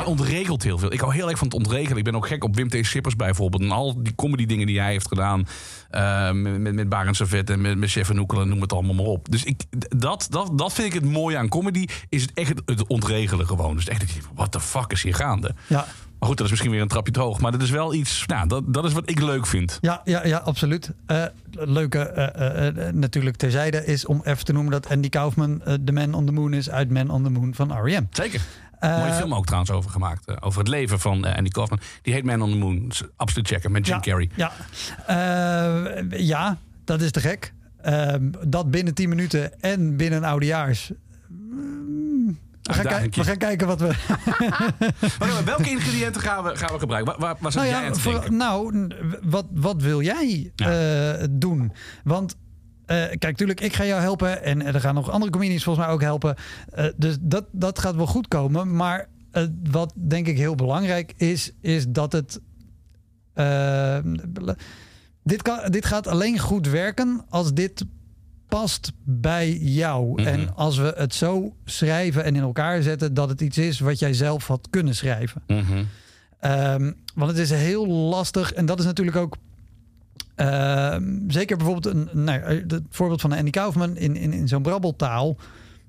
Hij ontregelt heel veel. Ik hou heel erg van het ontregelen. Ik ben ook gek op Wim T. Sippers bijvoorbeeld. En al die comedy dingen die hij heeft gedaan. Uh, met, met Barend Servet en met, met Chef en Noekel noem het allemaal maar op. Dus ik, dat, dat, dat vind ik het mooie aan comedy. Is het echt het, ontregelen gewoon. Dus echt, what the fuck is hier gaande? Ja. Maar goed, dat is misschien weer een trapje te hoog. Maar dat is wel iets, nou, dat, dat is wat ik leuk vind. Ja, ja, ja absoluut. Eh, leuke eh, natuurlijk terzijde is om even te noemen dat Andy Kaufman The Man on the Moon is uit Man on the Moon van R.E.M. Zeker. Mooie film ook trouwens over gemaakt. over het leven van Andy Kaufman. Die heet Man on the Moon. Dus absoluut checken. Met Jim Ja, Carrey. Ja. Ja, dat is te gek. Ehm, dat binnen 10 minuten en binnen een oudejaars. Mm, We gaan, kijk- we gaan kijken wat we. Maar welke ingrediënten gaan we, gaan we gebruiken? Waar, waar, nou jij aan ja, voor- nou, wat, wat wil jij eh, doen? Want eh, kijk, natuurlijk, ik ga jou helpen. En er gaan nog andere comedians volgens mij ook helpen. Eh, dus dat, dat gaat wel goed komen. Maar wat denk ik heel belangrijk is, is dat het. dit, kan, dit gaat alleen goed werken als dit past bij jou. Mhm. En als we het zo schrijven en in elkaar zetten dat het iets is wat jij zelf had kunnen schrijven. Mhm. Ehm, want het is heel lastig. En dat is natuurlijk ook. ehm, zeker bijvoorbeeld een, nou, het voorbeeld van Andy Kaufman in, in, in zo'n brabbeltaal.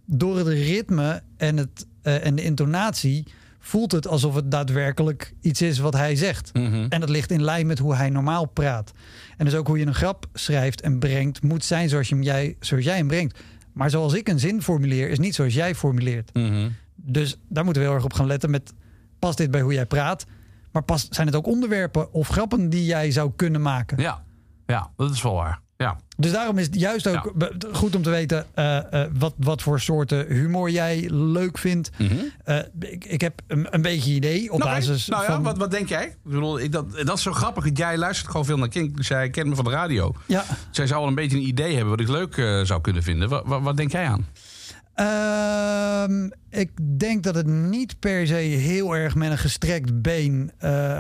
Door het ritme en, het, eh, en de intonatie voelt het alsof het daadwerkelijk iets is wat hij zegt. Mhm. En dat ligt in lijn met hoe hij normaal praat. En dus ook hoe je een grap schrijft en brengt, moet zijn zoals, je hem, jij, zoals jij hem brengt. Maar zoals ik een zin formuleer, is niet zoals jij formuleert. Mhm. Dus daar moeten we heel erg op gaan letten met... past dit bij hoe jij praat? Maar past, zijn het ook onderwerpen of grappen die jij zou kunnen maken? Ja, ja dat is wel waar. Ja. Dus daarom is het juist ook goed om te weten eh, eh, wat, wat voor soorten humor jij leuk vindt. Eh, ik, ik heb een, een beetje idee op Mhm. Oké, basis nou ja, van... wat, wat denk jij? Ik bedoel, ik, dat, dat is zo grappig. Jij luistert gewoon veel naar Kink. Dus jij kent me van de radio. Ja. Zij zou wel een beetje een idee hebben wat ik leuk zou kunnen vinden. Wat, wat, wat denk jij aan? Ehm, ik denk dat het niet per se heel erg met een gestrekt been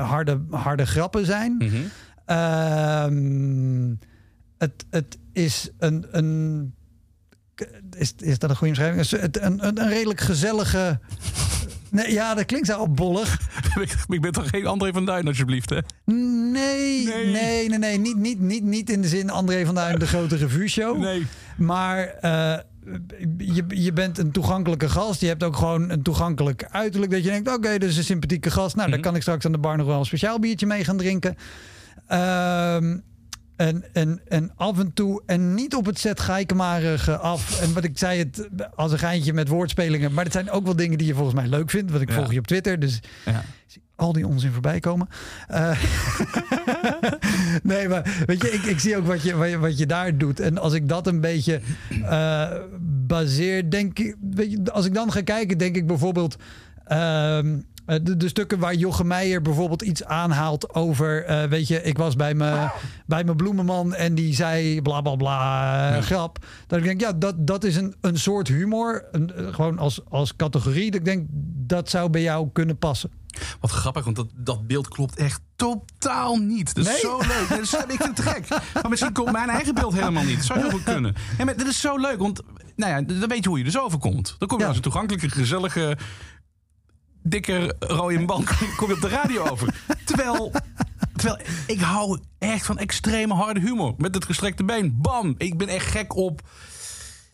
harde, harde grappen zijn. Mhm. Ehm, het, het is een. een is, is dat een goede omschrijving? Een, een, een, redelijk gezellige. Nee, ja, dat klinkt zo bollig. ik ben toch geen André van Duin, alsjeblieft, hè? Nee, nee, nee, nee, Niet, niet, niet, niet in de zin André van Duin, de grote revue-show. Nee. Maar eh, je, je bent een toegankelijke gast. Je hebt ook gewoon een toegankelijk uiterlijk. Dat je denkt, oké, dat is een sympathieke gast. Nou, Mhm. dan kan ik straks aan de bar nog wel een speciaal biertje mee gaan drinken. Ehm, en, en, en af en toe, en niet op het zet geikemarige af. En wat ik zei, het als een geintje met woordspelingen. Maar het zijn ook wel dingen die je volgens mij leuk vindt. Want ik Ja. volg je op Twitter, dus Ja. al die onzin voorbij komen. Eh, nee, maar weet je, ik, ik zie ook wat je, wat, je, wat je daar doet. En als ik dat een beetje eh, baseer, denk ik... Weet je, als ik dan ga kijken, denk ik bijvoorbeeld... ehm, eh, de, de stukken waar Jochem Meijer bijvoorbeeld iets aanhaalt over... eh, weet je, ik was bij mijn bij mijn bloemenman en die zei bla bla bla eh, grap. Dat ik denk, ja, dat, dat is een, een soort humor. Een, eh, gewoon als, als categorie. Dat ik denk, dat zou bij jou kunnen passen. Wat grappig, want dat, dat beeld klopt echt totaal niet. Dat is Nee? zo leuk. Dat is, ik vind het gek. Maar misschien komt mijn eigen beeld helemaal niet. Dat zou heel goed kunnen. En maar dit is zo leuk, want nou ja, dan weet je hoe je er zo overkomt. Dan kom je als een toegankelijke, gezellige, dikke rode man kom je op de radio over. Terwijl, terwijl ik hou echt van extreme harde humor. Met het gestrekte been. Bam! Ik ben echt gek op...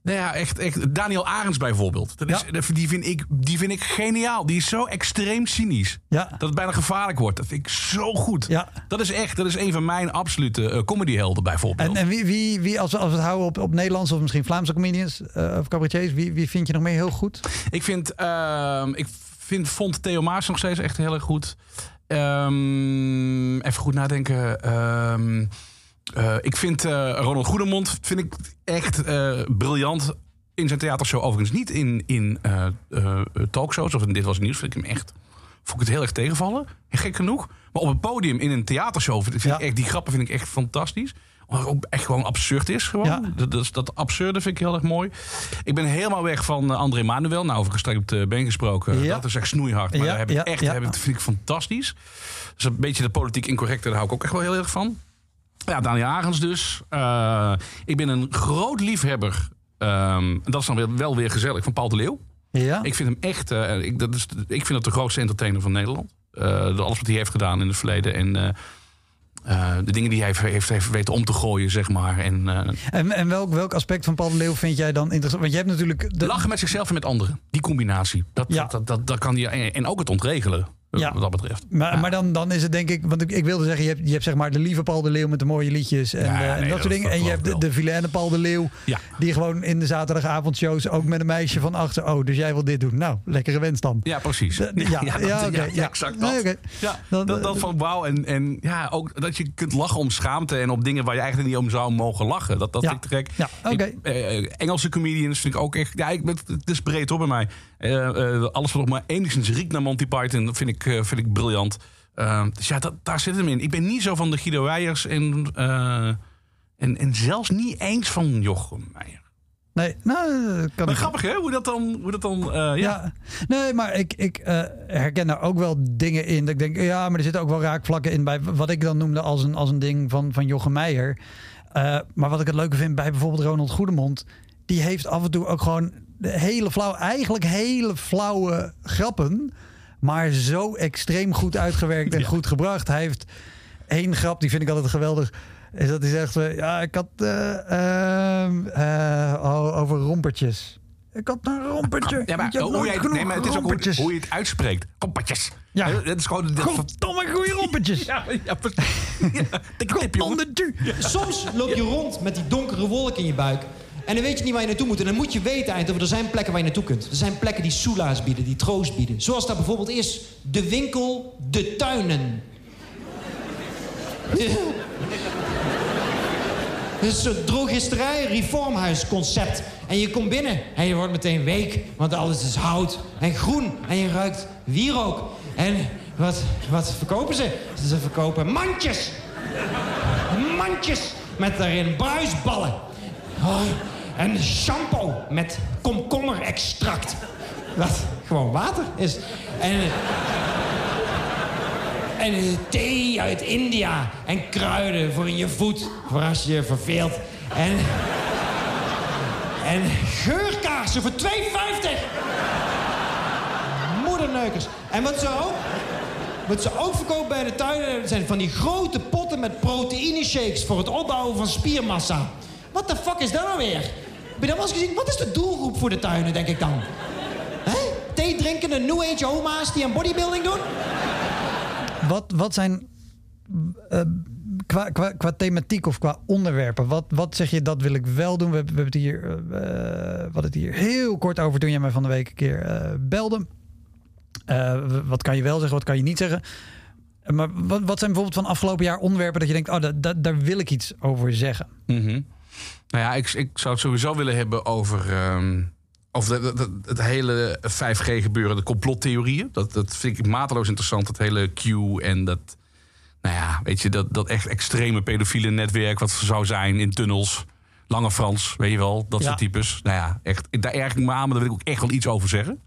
Nou ja, echt, echt. Daniel Arends bijvoorbeeld. Dat is, die, vind ik, die vind ik geniaal. Die is zo extreem cynisch. Ja. Dat het bijna gevaarlijk wordt. Dat vind ik zo goed. Ja. Dat is echt, dat is een van mijn absolute eh, comedyhelden bijvoorbeeld. En, en wie, wie, wie als, we, als we het houden op, op Nederlands of misschien Vlaamse comedians eh, of cabaretiers, wie, wie vind je nog meer heel goed? Ik vind, ehm, ik vind, vond Theo Maas nog steeds echt heel erg goed. Ehm, even goed nadenken. Ehm, eh, ik vind eh, Ronald Goedemond vind ik echt eh, briljant. In zijn theatershow overigens niet in, in talkshows of in Dit Was Het Nieuws. Vind ik hem echt, vond ik het heel erg tegenvallen. Gek genoeg. Maar op het podium in een theatershow vind, vind ik echt, die grappen vind ik echt fantastisch. Het ook echt gewoon absurd is. Gewoon. Ja. Dat, dat, dat absurde vind ik heel erg mooi. Ik ben helemaal weg van eh, André Manuel. Nou, over gestrekt eh, been gesproken. Ja. Dat is echt snoeihard. Maar Ja, daar heb ik echt, heb ik, dat vind ik fantastisch. Dus een beetje de politiek incorrecte, daar hou ik ook echt wel heel erg van. Ja, Daniel Hagens dus. Eh, ik ben een groot liefhebber. ehm, dat is dan weer, wel weer gezellig, van Paul de Leeuw. Ja. Ik vind hem echt... ik, dat is, ik vind het de grootste entertainer van Nederland. Door alles wat hij heeft gedaan in het verleden. En eh, de dingen die hij heeft, heeft, heeft weten om te gooien, zeg maar. En, eh, En, en welk, welk aspect van Paul de Leeuw vind jij dan interessant? Want je hebt natuurlijk... De... Lachen met zichzelf en met anderen. Die combinatie. Dat, Ja. dat, dat, dat, dat kan hij... En, en ook het ontregelen, Ja. wat dat betreft. Maar, maar dan, dan is het denk ik, want ik, ik wilde zeggen, je hebt, je hebt zeg maar de lieve Paul de Leeuw met de mooie liedjes en, Ja, eh, en nee, dat dat- soort dingen. En je hebt de, de vilaine Paul de Leeuw, Ja. die gewoon in de zaterdagavondshows ook met een meisje van achter, oh, dus jij wil dit doen. Nou, lekkere wens dan. Ja, precies. Ja, ja, dat- ja, exact dat. Nee. Ja, Dan- dat, dat van wauw. En, en ja, ook dat je kunt lachen om schaamte en op dingen waar je eigenlijk niet om zou mogen lachen. Dat, dat vind ik te gek. Ja, oké. Eh, Engelse comedians vind ik ook echt... Ja, ik, het is breed hoor bij mij. Eh, eh, alles wat nog maar enigszins riekt naar Monty Python, dat vind ik, eh, vind ik briljant. Dus ja, dat, daar zit hem in. Ik ben niet zo van de Guido Weijers en, en, en zelfs niet eens van Jochem Meijer. Nee, nou, kan Maar grappig hè, hoe dat dan... Hoe dat dan ja. Ja, nee, maar ik, ik herken daar ook wel dingen in. Dat ik denk, ja, maar er zitten ook wel raakvlakken in bij wat ik dan noemde als een, als een ding van, van Jochem Meijer. Maar wat ik het leuke vind bij bijvoorbeeld Ronald Goedemond, die heeft af en toe ook gewoon hele flauw, eigenlijk hele flauwe grappen, maar zo extreem goed uitgewerkt en goed gebracht. Hij heeft één grap, die vind ik altijd geweldig. Is dat hij zegt, eh, ja, ik had eh, ehm, eh, o- over rompertjes. Ik had een rompertje. Ja, maar hoe jij, nee, maar het is ook hoe, rompertjes. hoe je het uitspreekt. Kompatjes. Ja. Het is gewoon... dat- Goddomme goeie rompertjes. ja, ja. Goddomme Soms loop je rond met die donkere wolk in je buik. En dan weet je niet waar je naartoe moet. En dan moet je weten Eindhoven, er zijn plekken waar je naartoe kunt. Er zijn plekken die soelaas bieden, die troost bieden. Zoals daar bijvoorbeeld is de winkel De Tuinen. Ja. Het is een drogisterij, reformhuisconcept. En je komt binnen en je wordt meteen week, want alles is hout en groen. En je ruikt wierook. En wat, wat verkopen ze? Ze verkopen mandjes. Mandjes met daarin bruisballen. Oh, en shampoo met komkommerextract. Wat gewoon water is. En, en thee uit India. En kruiden voor in je voet. Voor als je je verveelt. En, en geurkaarsen voor 2,50. Moederneukers. En wat ze ook... Wat ze ook verkopen bij de tuinen zijn van die grote potten met proteïne shakes voor het opbouwen van spiermassa. Wat de fuck is dat nou weer? Heb je dat wel eens gezien? Wat is de doelgroep voor de tuinen, denk ik dan? Hè? Thee drinkende New Age oma's die aan bodybuilding doen? Wat, wat zijn eh, qua, qua, qua thematiek of qua onderwerpen, wat, wat zeg je dat wil ik wel doen? We, hebben- we hebben het hier, eh, we hadden het hier heel kort over toen jij mij van de week een keer eh, belde. Eh, wat kan je wel zeggen, wat kan je niet zeggen? Maar wat, wat zijn bijvoorbeeld van afgelopen jaar onderwerpen dat je denkt, oh, da- da- daar wil ik iets over zeggen? Mhm. Nou ja, ik, ik zou het sowieso willen hebben over, ehm, over de- de- de- het hele 5G-gebeuren, de complottheorieën. Dat, dat vind ik mateloos interessant, dat hele Q en dat, nou ja, weet je, dat, dat echt extreme pedofiele netwerk wat zou zijn in tunnels. Lange Frans, weet je wel, dat Ja. soort types. Nou ja, echt, daar erg ik me aan, maar daar wil ik ook echt wel iets over zeggen.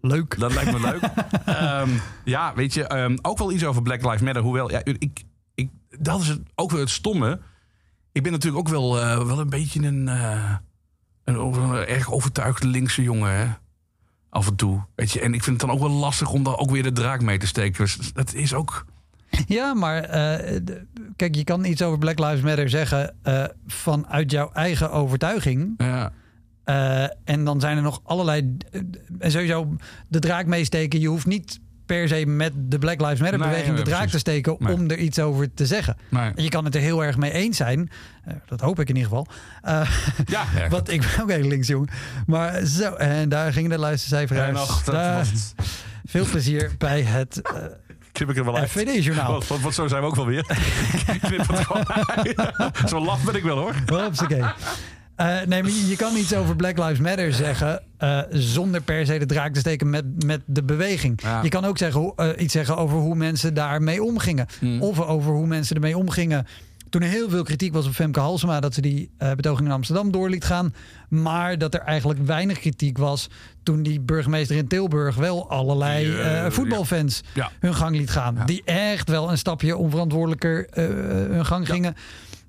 Leuk. Dat lijkt me leuk. Ehm, ja, weet je, ehm, ook wel iets over Black Lives Matter. Hoewel, ja, ik, ik, dat is het, ook wel het stomme. Ik ben natuurlijk ook wel, eh, wel een beetje een, eh, een, over- een erg overtuigde linkse jongen. Hè? Af en toe. Weet je, en ik vind het dan ook wel lastig om daar ook weer de draak mee te steken. Dus dat is ook. Ja, maar eh, kijk, je kan iets over Black Lives Matter zeggen vanuit jouw eigen overtuiging. Ja. En dan zijn er nog allerlei. En sowieso de draak meesteken. Je hoeft niet per se met de Black Lives Matter beweging nee, de draak precies. te steken Nee. om er iets over te zeggen. En je kan het er heel erg mee eens zijn. Eh, dat hoop ik in ieder geval. Eh, Ja, ja, want ik ben ook heel links, jongen. Maar zo, en daar gingen de luistercijfers Ja, uit. was- Veel plezier bij het Knip ik er wel uit. FVD-journaal. Want, want, want zo zijn we ook wel weer. Ik knip het gewoon uit. Zo laf ben ik wel hoor. Hopsakee. Eh, nee, maar je, je kan iets over Black Lives Matter zeggen eh, zonder per se de draak te steken met, met de beweging. Ja. Je kan ook zeggen, eh, iets zeggen over hoe mensen daarmee omgingen. Hmm. Of over hoe mensen ermee omgingen toen er heel veel kritiek was op Femke Halsema dat ze die betoging in Amsterdam door liet gaan. Maar dat er eigenlijk weinig kritiek was toen die burgemeester in Tilburg wel allerlei voetbalfans Ja. hun gang liet gaan. Die echt wel een stapje onverantwoordelijker eh, hun gang gingen.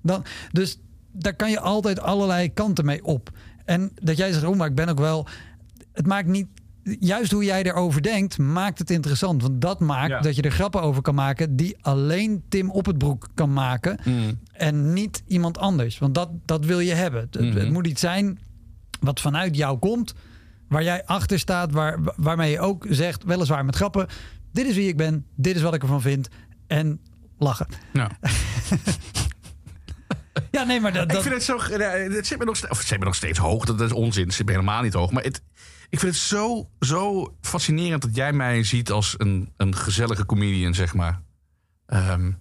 Dan, dus daar kan je altijd allerlei kanten mee op. En dat jij zegt, oh, maar ik ben ook wel. Het maakt niet. Juist hoe jij erover denkt, maakt het interessant. Want dat maakt Ja. dat je er grappen over kan maken die alleen Tim op het broek kan maken. Mm. En niet iemand anders. Want dat, dat wil je hebben. Het, Mhm. het moet iets zijn wat vanuit jou komt. Waar jij achter staat. Waar, waarmee je ook zegt, weliswaar met grappen. Dit is wie ik ben. Dit is wat ik ervan vind. En lachen. Ja. Ja, nee, maar dat, Ik dat, vind het zo. Het zit me nog, steeds, of het zit me nog steeds hoog. Dat is onzin. Het zit me helemaal niet hoog. Maar het, ik vind het zo, zo fascinerend dat jij mij ziet als een, een gezellige comedian, zeg maar. Ehm,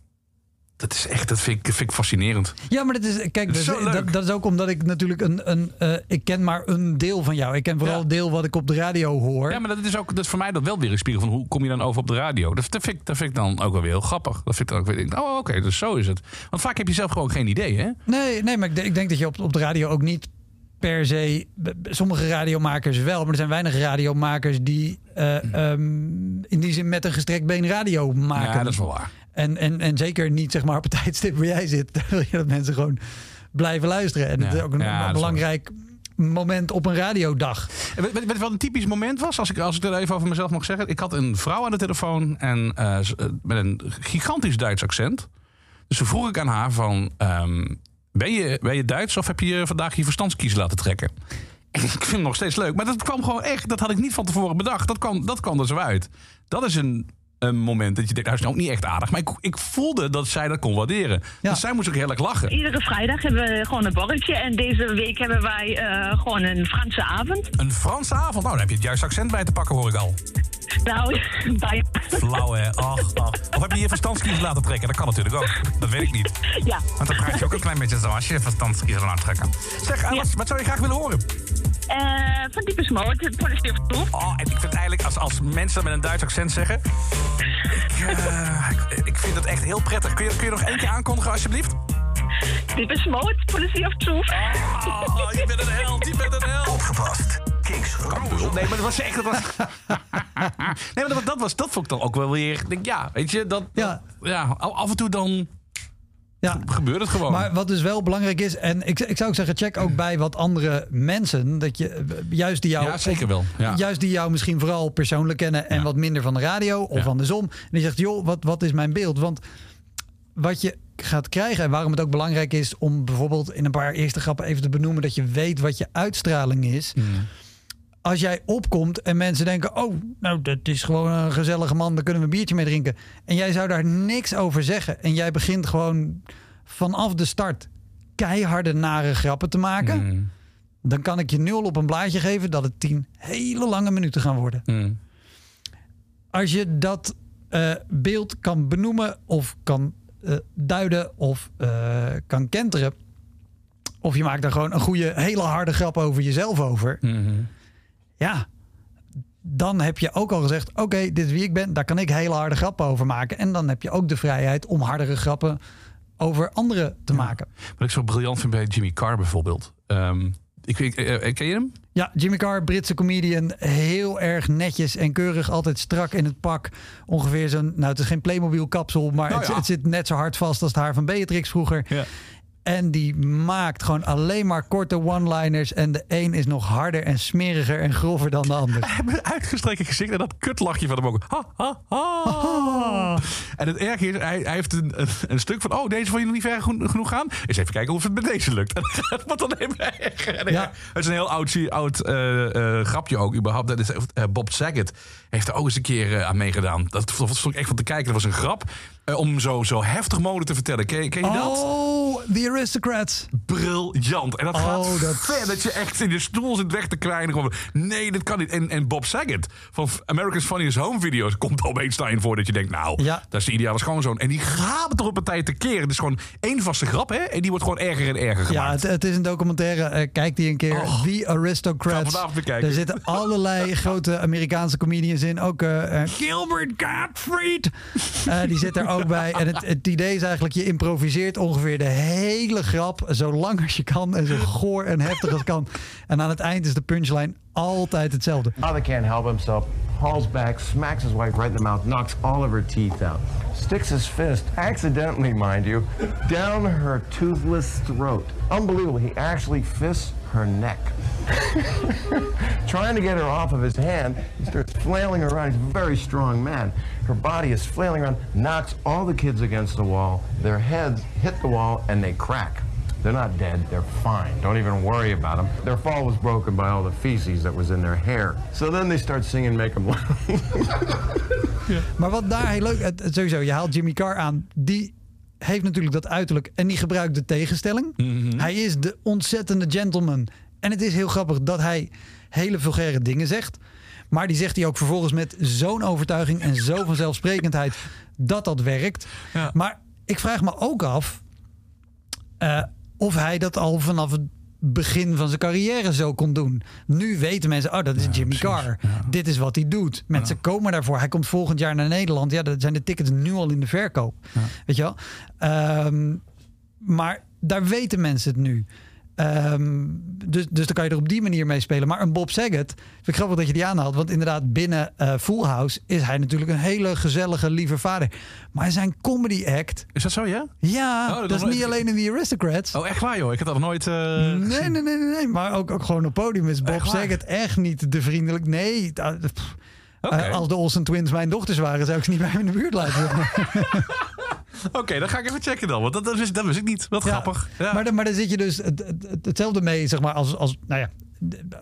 dat is echt, dat vind ik, vind ik fascinerend. Ja, maar dat is, kijk, Dat is dat, zo leuk. dat, dat is ook omdat ik natuurlijk een, een eh, ik ken maar een deel van jou. Ik ken vooral Ja. het deel wat ik op de radio hoor. Ja, maar dat is, ook, dat is voor mij dat wel weer een spiegel van hoe kom je dan over op de radio. Dat, dat, vind, ik, dat vind ik dan ook wel weer heel grappig. Dat vind ik dan ook weer, oh oké, dus zo is het. Want vaak heb je zelf gewoon geen idee, hè? Nee, nee, maar ik, denk- ik denk dat je op, op de radio ook niet per se. Sommige radiomakers wel, maar er zijn weinig radiomakers die eh, ehm, in die zin met een gestrekt been radio maken. Ja, dat is wel waar. En, en, en zeker niet zeg maar op het tijdstip waar jij zit. Dan wil je dat mensen gewoon blijven luisteren. En het is ook een, belangrijk moment op een radiodag. Weet, weet, wat een typisch moment was? Als ik, als ik er even over mezelf mag zeggen. Ik had een vrouw aan de telefoon en, eh, eh, met een gigantisch Duits accent. Dus toen vroeg ik aan haar van... ehm, ben, je, ben je Duits of heb je vandaag je verstandskies laten trekken? En ik vind het nog steeds leuk. Maar dat kwam gewoon echt, dat had ik niet van tevoren bedacht. Dat kwam, dat kwam er zo uit. Dat is een, een moment dat je denkt, nou is ook niet echt aardig. Maar ik, ik voelde dat zij dat kon waarderen. Dus zij moest ook heel erg lachen. Iedere vrijdag hebben we gewoon een borreltje. En deze week hebben wij eh, gewoon een Franse avond. Een Franse avond. Nou, daar heb je het juiste accent bij te pakken, hoor ik al. Nou, bij... Flauw, hè? Ach, ach. Of heb je je verstandskiezer laten trekken? Dat kan natuurlijk ook. Dat weet ik niet. Ja. Want dan praat je ook een klein beetje zo als je je verstandskiezer laat trekken. Zeg, eh, wat, wat zou je graag willen horen? Eh, van Type Mode, Policy of Truth. Oh, en ik vind eigenlijk, als, als mensen dat met een Duits accent zeggen... Ik, eh, ik, ik vind het echt heel prettig. Kun je, kun je nog één keer aankondigen, alsjeblieft? Type Mode, Policy of Truth. Oh, je bent een held, je bent een held. Opgepast. Kings Nee, maar dat was echt... Dat was... nee, maar dat, dat, was, dat vond ik dan ook wel weer... ik Denk, ja, weet je, dat... Ja. ja, af en toe dan... Ja. Gebeurt het gewoon. Maar wat dus wel belangrijk is, en ik, ik zou ook zeggen, check ook bij wat andere mensen, dat je juist die jou, Ja, zeker wel. Ja. juist die jou misschien vooral persoonlijk kennen en wat minder van de radio of andersom. En die zegt, joh, wat, wat is mijn beeld? Want wat je gaat krijgen en waarom het ook belangrijk is om bijvoorbeeld in een paar eerste grappen even te benoemen dat je weet wat je uitstraling is. Als jij opkomt en mensen denken: Oh, nou, dat is gewoon een gezellige man, daar kunnen we een biertje mee drinken. En jij zou daar niks over zeggen. En jij begint gewoon vanaf de start keiharde nare grappen te maken. Dan kan ik je nul op een blaadje geven dat het tien hele lange minuten gaan worden. Als je dat eh, beeld kan benoemen of kan eh, duiden of eh, kan kenteren. Of je maakt er gewoon een goede, hele harde grap over jezelf over. Ja, dan heb je ook al gezegd: Oké, dit is wie ik ben. Daar kan ik hele harde grappen over maken. En dan heb je ook de vrijheid om hardere grappen over anderen te maken. Wat ik zo briljant vind bij Jimmy Carr bijvoorbeeld. Ehm, ik, ik, eh, ken je hem? Ja, Jimmy Carr, Britse comedian. Heel erg netjes en keurig. Altijd strak in het pak. Ongeveer zo'n... Nou, het is geen Playmobil kapsel. Maar Nou het, ja. het zit net zo hard vast als het haar van Beatrix vroeger. En die maakt gewoon alleen maar korte one-liners. En de een is nog harder en smeriger en grover dan de ander. Hij heeft een uitgestreken gezicht en dat kutlachje van hem ook. Ha, ha, ha. En het erg is, hij, hij heeft een, een, een stuk van... Oh, deze vond je nog niet ver geno- genoeg gaan? Eens even kijken of het met deze lukt. En dan even erger erger. Het is een heel oud, oud eh, eh, grapje ook überhaupt. Dat is, eh, Bob Saget heeft er ook eens een keer aan meegedaan. Dat, dat stond ik echt van te kijken. Dat was een grap eh, om zo, zo heftig mode te vertellen. Ken, ken je dat? Oh, The Aristocrats. briljant. En dat Oh, gaat dat- ver dat je echt in de stoel zit weg te. Gewoon, nee, dat kan niet. En, en Bob Saget van America's Funniest Home Video's komt opeens daarin voor dat je denkt, nou, Ja. dat is de ideale schoonzoon. En die gaat er op een tijd te keren. Het is gewoon één vaste grap, hè? En die wordt gewoon erger en erger gemaakt. Ja, het, het is een documentaire. eh, kijk die een keer. The Ga Aristocrats. Er zitten allerlei grote Amerikaanse comedians in. Ook eh, Gilbert Gottfried. Die zit er ook bij. En het, idee is eigenlijk, je improviseert ongeveer de hele grap. Zo lang als je kan. En zo goor en heftig als kan. En aan het eind is de punchline altijd hetzelfde. Father can't help himself, hauls back, smacks his wife right in the mouth, knocks all of her teeth out, sticks his fist, accidentally, mind you, down her toothless throat. Unbelievable. He actually fists her neck. Trying to get her off of his hand, he starts flailing around. He's a very strong man. Her body is flailing around, knocks all the kids against the wall. Their heads hit the wall and they crack. They're not dead, they're fine. Don't even worry about them. Their fall was broken by all the feces that was in their hair. So then they start singing Make 'em Laugh. Maar wat daar heel leuk... Sowieso, je haalt Jimmy Carr aan. Die heeft natuurlijk dat uiterlijk. En die gebruikt de tegenstelling. Hij is de ontzettende gentleman. En het is heel grappig dat hij hele vulgaire dingen zegt. Maar die zegt hij ook vervolgens met zo'n overtuiging en zo vanzelfsprekendheid dat dat werkt. Maar ik vraag me ook af eh, of hij dat al vanaf het begin van zijn carrière zo kon doen. Nu weten mensen, oh, dat is Jimmy Carr. Dit is wat hij doet. Mensen komen daarvoor. Hij komt volgend jaar naar Nederland. Ja, dat zijn de tickets nu al in de verkoop. Weet je wel? Ehm, maar daar weten mensen het nu. Ehm, dus, dus dan kan je er op die manier mee spelen. Maar een Bob Saget, vind ik grappig dat je die aanhaalt. Want inderdaad, binnen eh, Full House is hij natuurlijk een hele gezellige, lieve vader. Maar zijn comedy act... Is dat zo, ja? Ja, Oh, dat dat is niet alleen in The Aristocrats. Oh, echt waar, joh? Ik had dat nog nooit... eh, Nee, nee, nee, nee, nee. Maar ook, ook gewoon op podium is Bob Echt? Saget echt niet de vriendelijk. Nee, pff. Eh, als de Olsen Twins mijn dochters waren, zou ik ze niet bij me in de buurt laten. Oké, dan ga ik even checken dan. Want dat, dat, wist, dat wist ik niet. Wat grappig. Ja. Maar, dan- maar daar zit je dus het, het- het- hetzelfde mee, zeg maar, als, als nou ja,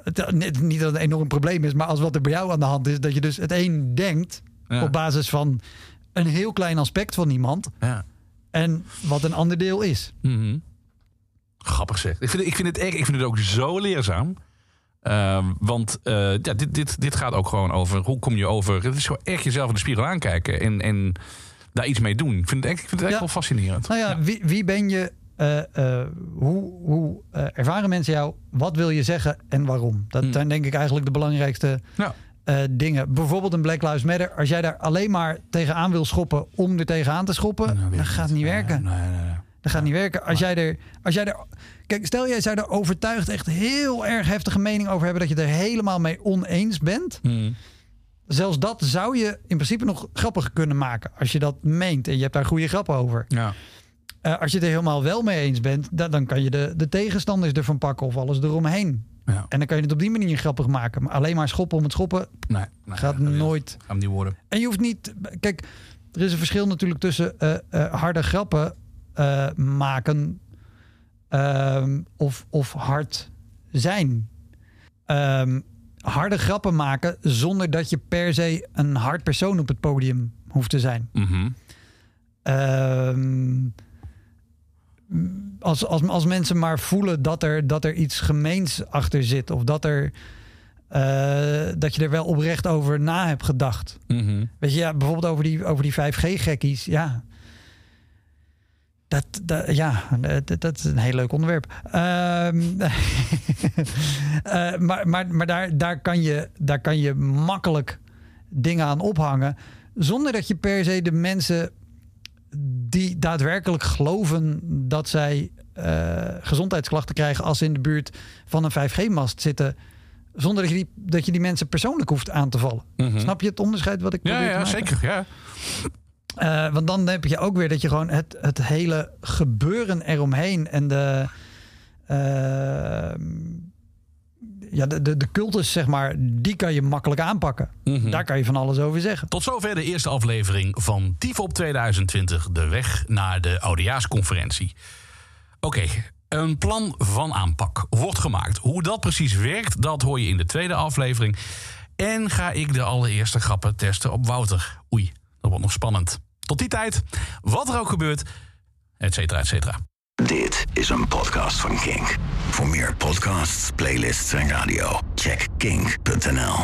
het- niet dat het een enorm probleem is, maar als wat er bij jou aan de hand is, dat je dus het een denkt Ja. op basis van een heel klein aspect van iemand Ja. en wat een ander deel is. Mhm. Grappig zeg. Ik vind, ik vind, het, echt, ik vind het ook zo leerzaam. Ehm, want eh, ja, dit, dit, dit gaat ook gewoon over hoe kom je over. Het is gewoon echt jezelf in de spiegel aankijken en, en daar iets mee doen. Ik vind het echt, ik vind het echt wel fascinerend. Nou ja, Wie, wie ben je? eh, eh, hoe hoe eh, ervaren mensen jou? Wat wil je zeggen en waarom? Dat Hmm. zijn denk ik eigenlijk de belangrijkste dingen. Bijvoorbeeld een Black Lives Matter. Als jij daar alleen maar tegenaan wil schoppen om er tegenaan te schoppen, dan gaat het niet werken. Dat gaat niet werken. Als jij er, als jij er, kijk, stel jij zou er overtuigd echt heel erg heftige mening over hebben dat je er helemaal mee oneens bent. Hmm. Zelfs dat zou je in principe nog grappig kunnen maken als je dat meent en je hebt daar goede grappen over. Ja. Eh, als je het er helemaal wel mee eens bent, dan, dan kan je de, de tegenstanders ervan pakken of alles eromheen. En dan kan je het op die manier grappig maken. Maar alleen maar schoppen om het schoppen Nee, nee, gaat nooit. Gaat hem niet worden. En je hoeft niet. Kijk, er is een verschil natuurlijk tussen eh, eh, harde grappen maken ehm, of, of hard zijn. Ehm, harde grappen maken zonder dat je per se een hard persoon op het podium hoeft te zijn. Ehm, als, als, als mensen maar voelen dat er, dat er iets gemeens achter zit. Of dat, er, eh, dat je er wel oprecht over na hebt gedacht. Mhm. Weet je, ja, bijvoorbeeld over die, over die 5G-gekkies. Ja. Dat, dat, ja, dat, dat is een heel leuk onderwerp. Ehm, eh, maar maar, maar daar, daar, kan je, daar kan je makkelijk dingen aan ophangen. Zonder dat je per se de mensen die daadwerkelijk geloven dat zij eh, gezondheidsklachten krijgen als ze in de buurt van een 5G-mast zitten. Zonder dat je, die, dat je die mensen persoonlijk hoeft aan te vallen. Mhm. Snap je het onderscheid wat ik Ja, probeer te ja maken? zeker. Ja. Eh, want dan heb je ook weer dat je gewoon het, het hele gebeuren eromheen en de, eh, ja, de, de, de cultus, zeg maar, die kan je makkelijk aanpakken. Daar kan je van alles over zeggen. Tot zover de eerste aflevering van TIFOP 2020, de weg naar de oudejaarsconferentie. Oké, een plan van aanpak wordt gemaakt. Hoe dat precies werkt, dat hoor je in de tweede aflevering. En ga ik de allereerste grappen testen op Wouter. Oei, dat wordt nog spannend. Tot die tijd, wat er ook gebeurt, et cetera, et cetera. Dit is een podcast van Kink. Voor meer podcasts, playlists en radio, check kink.nl.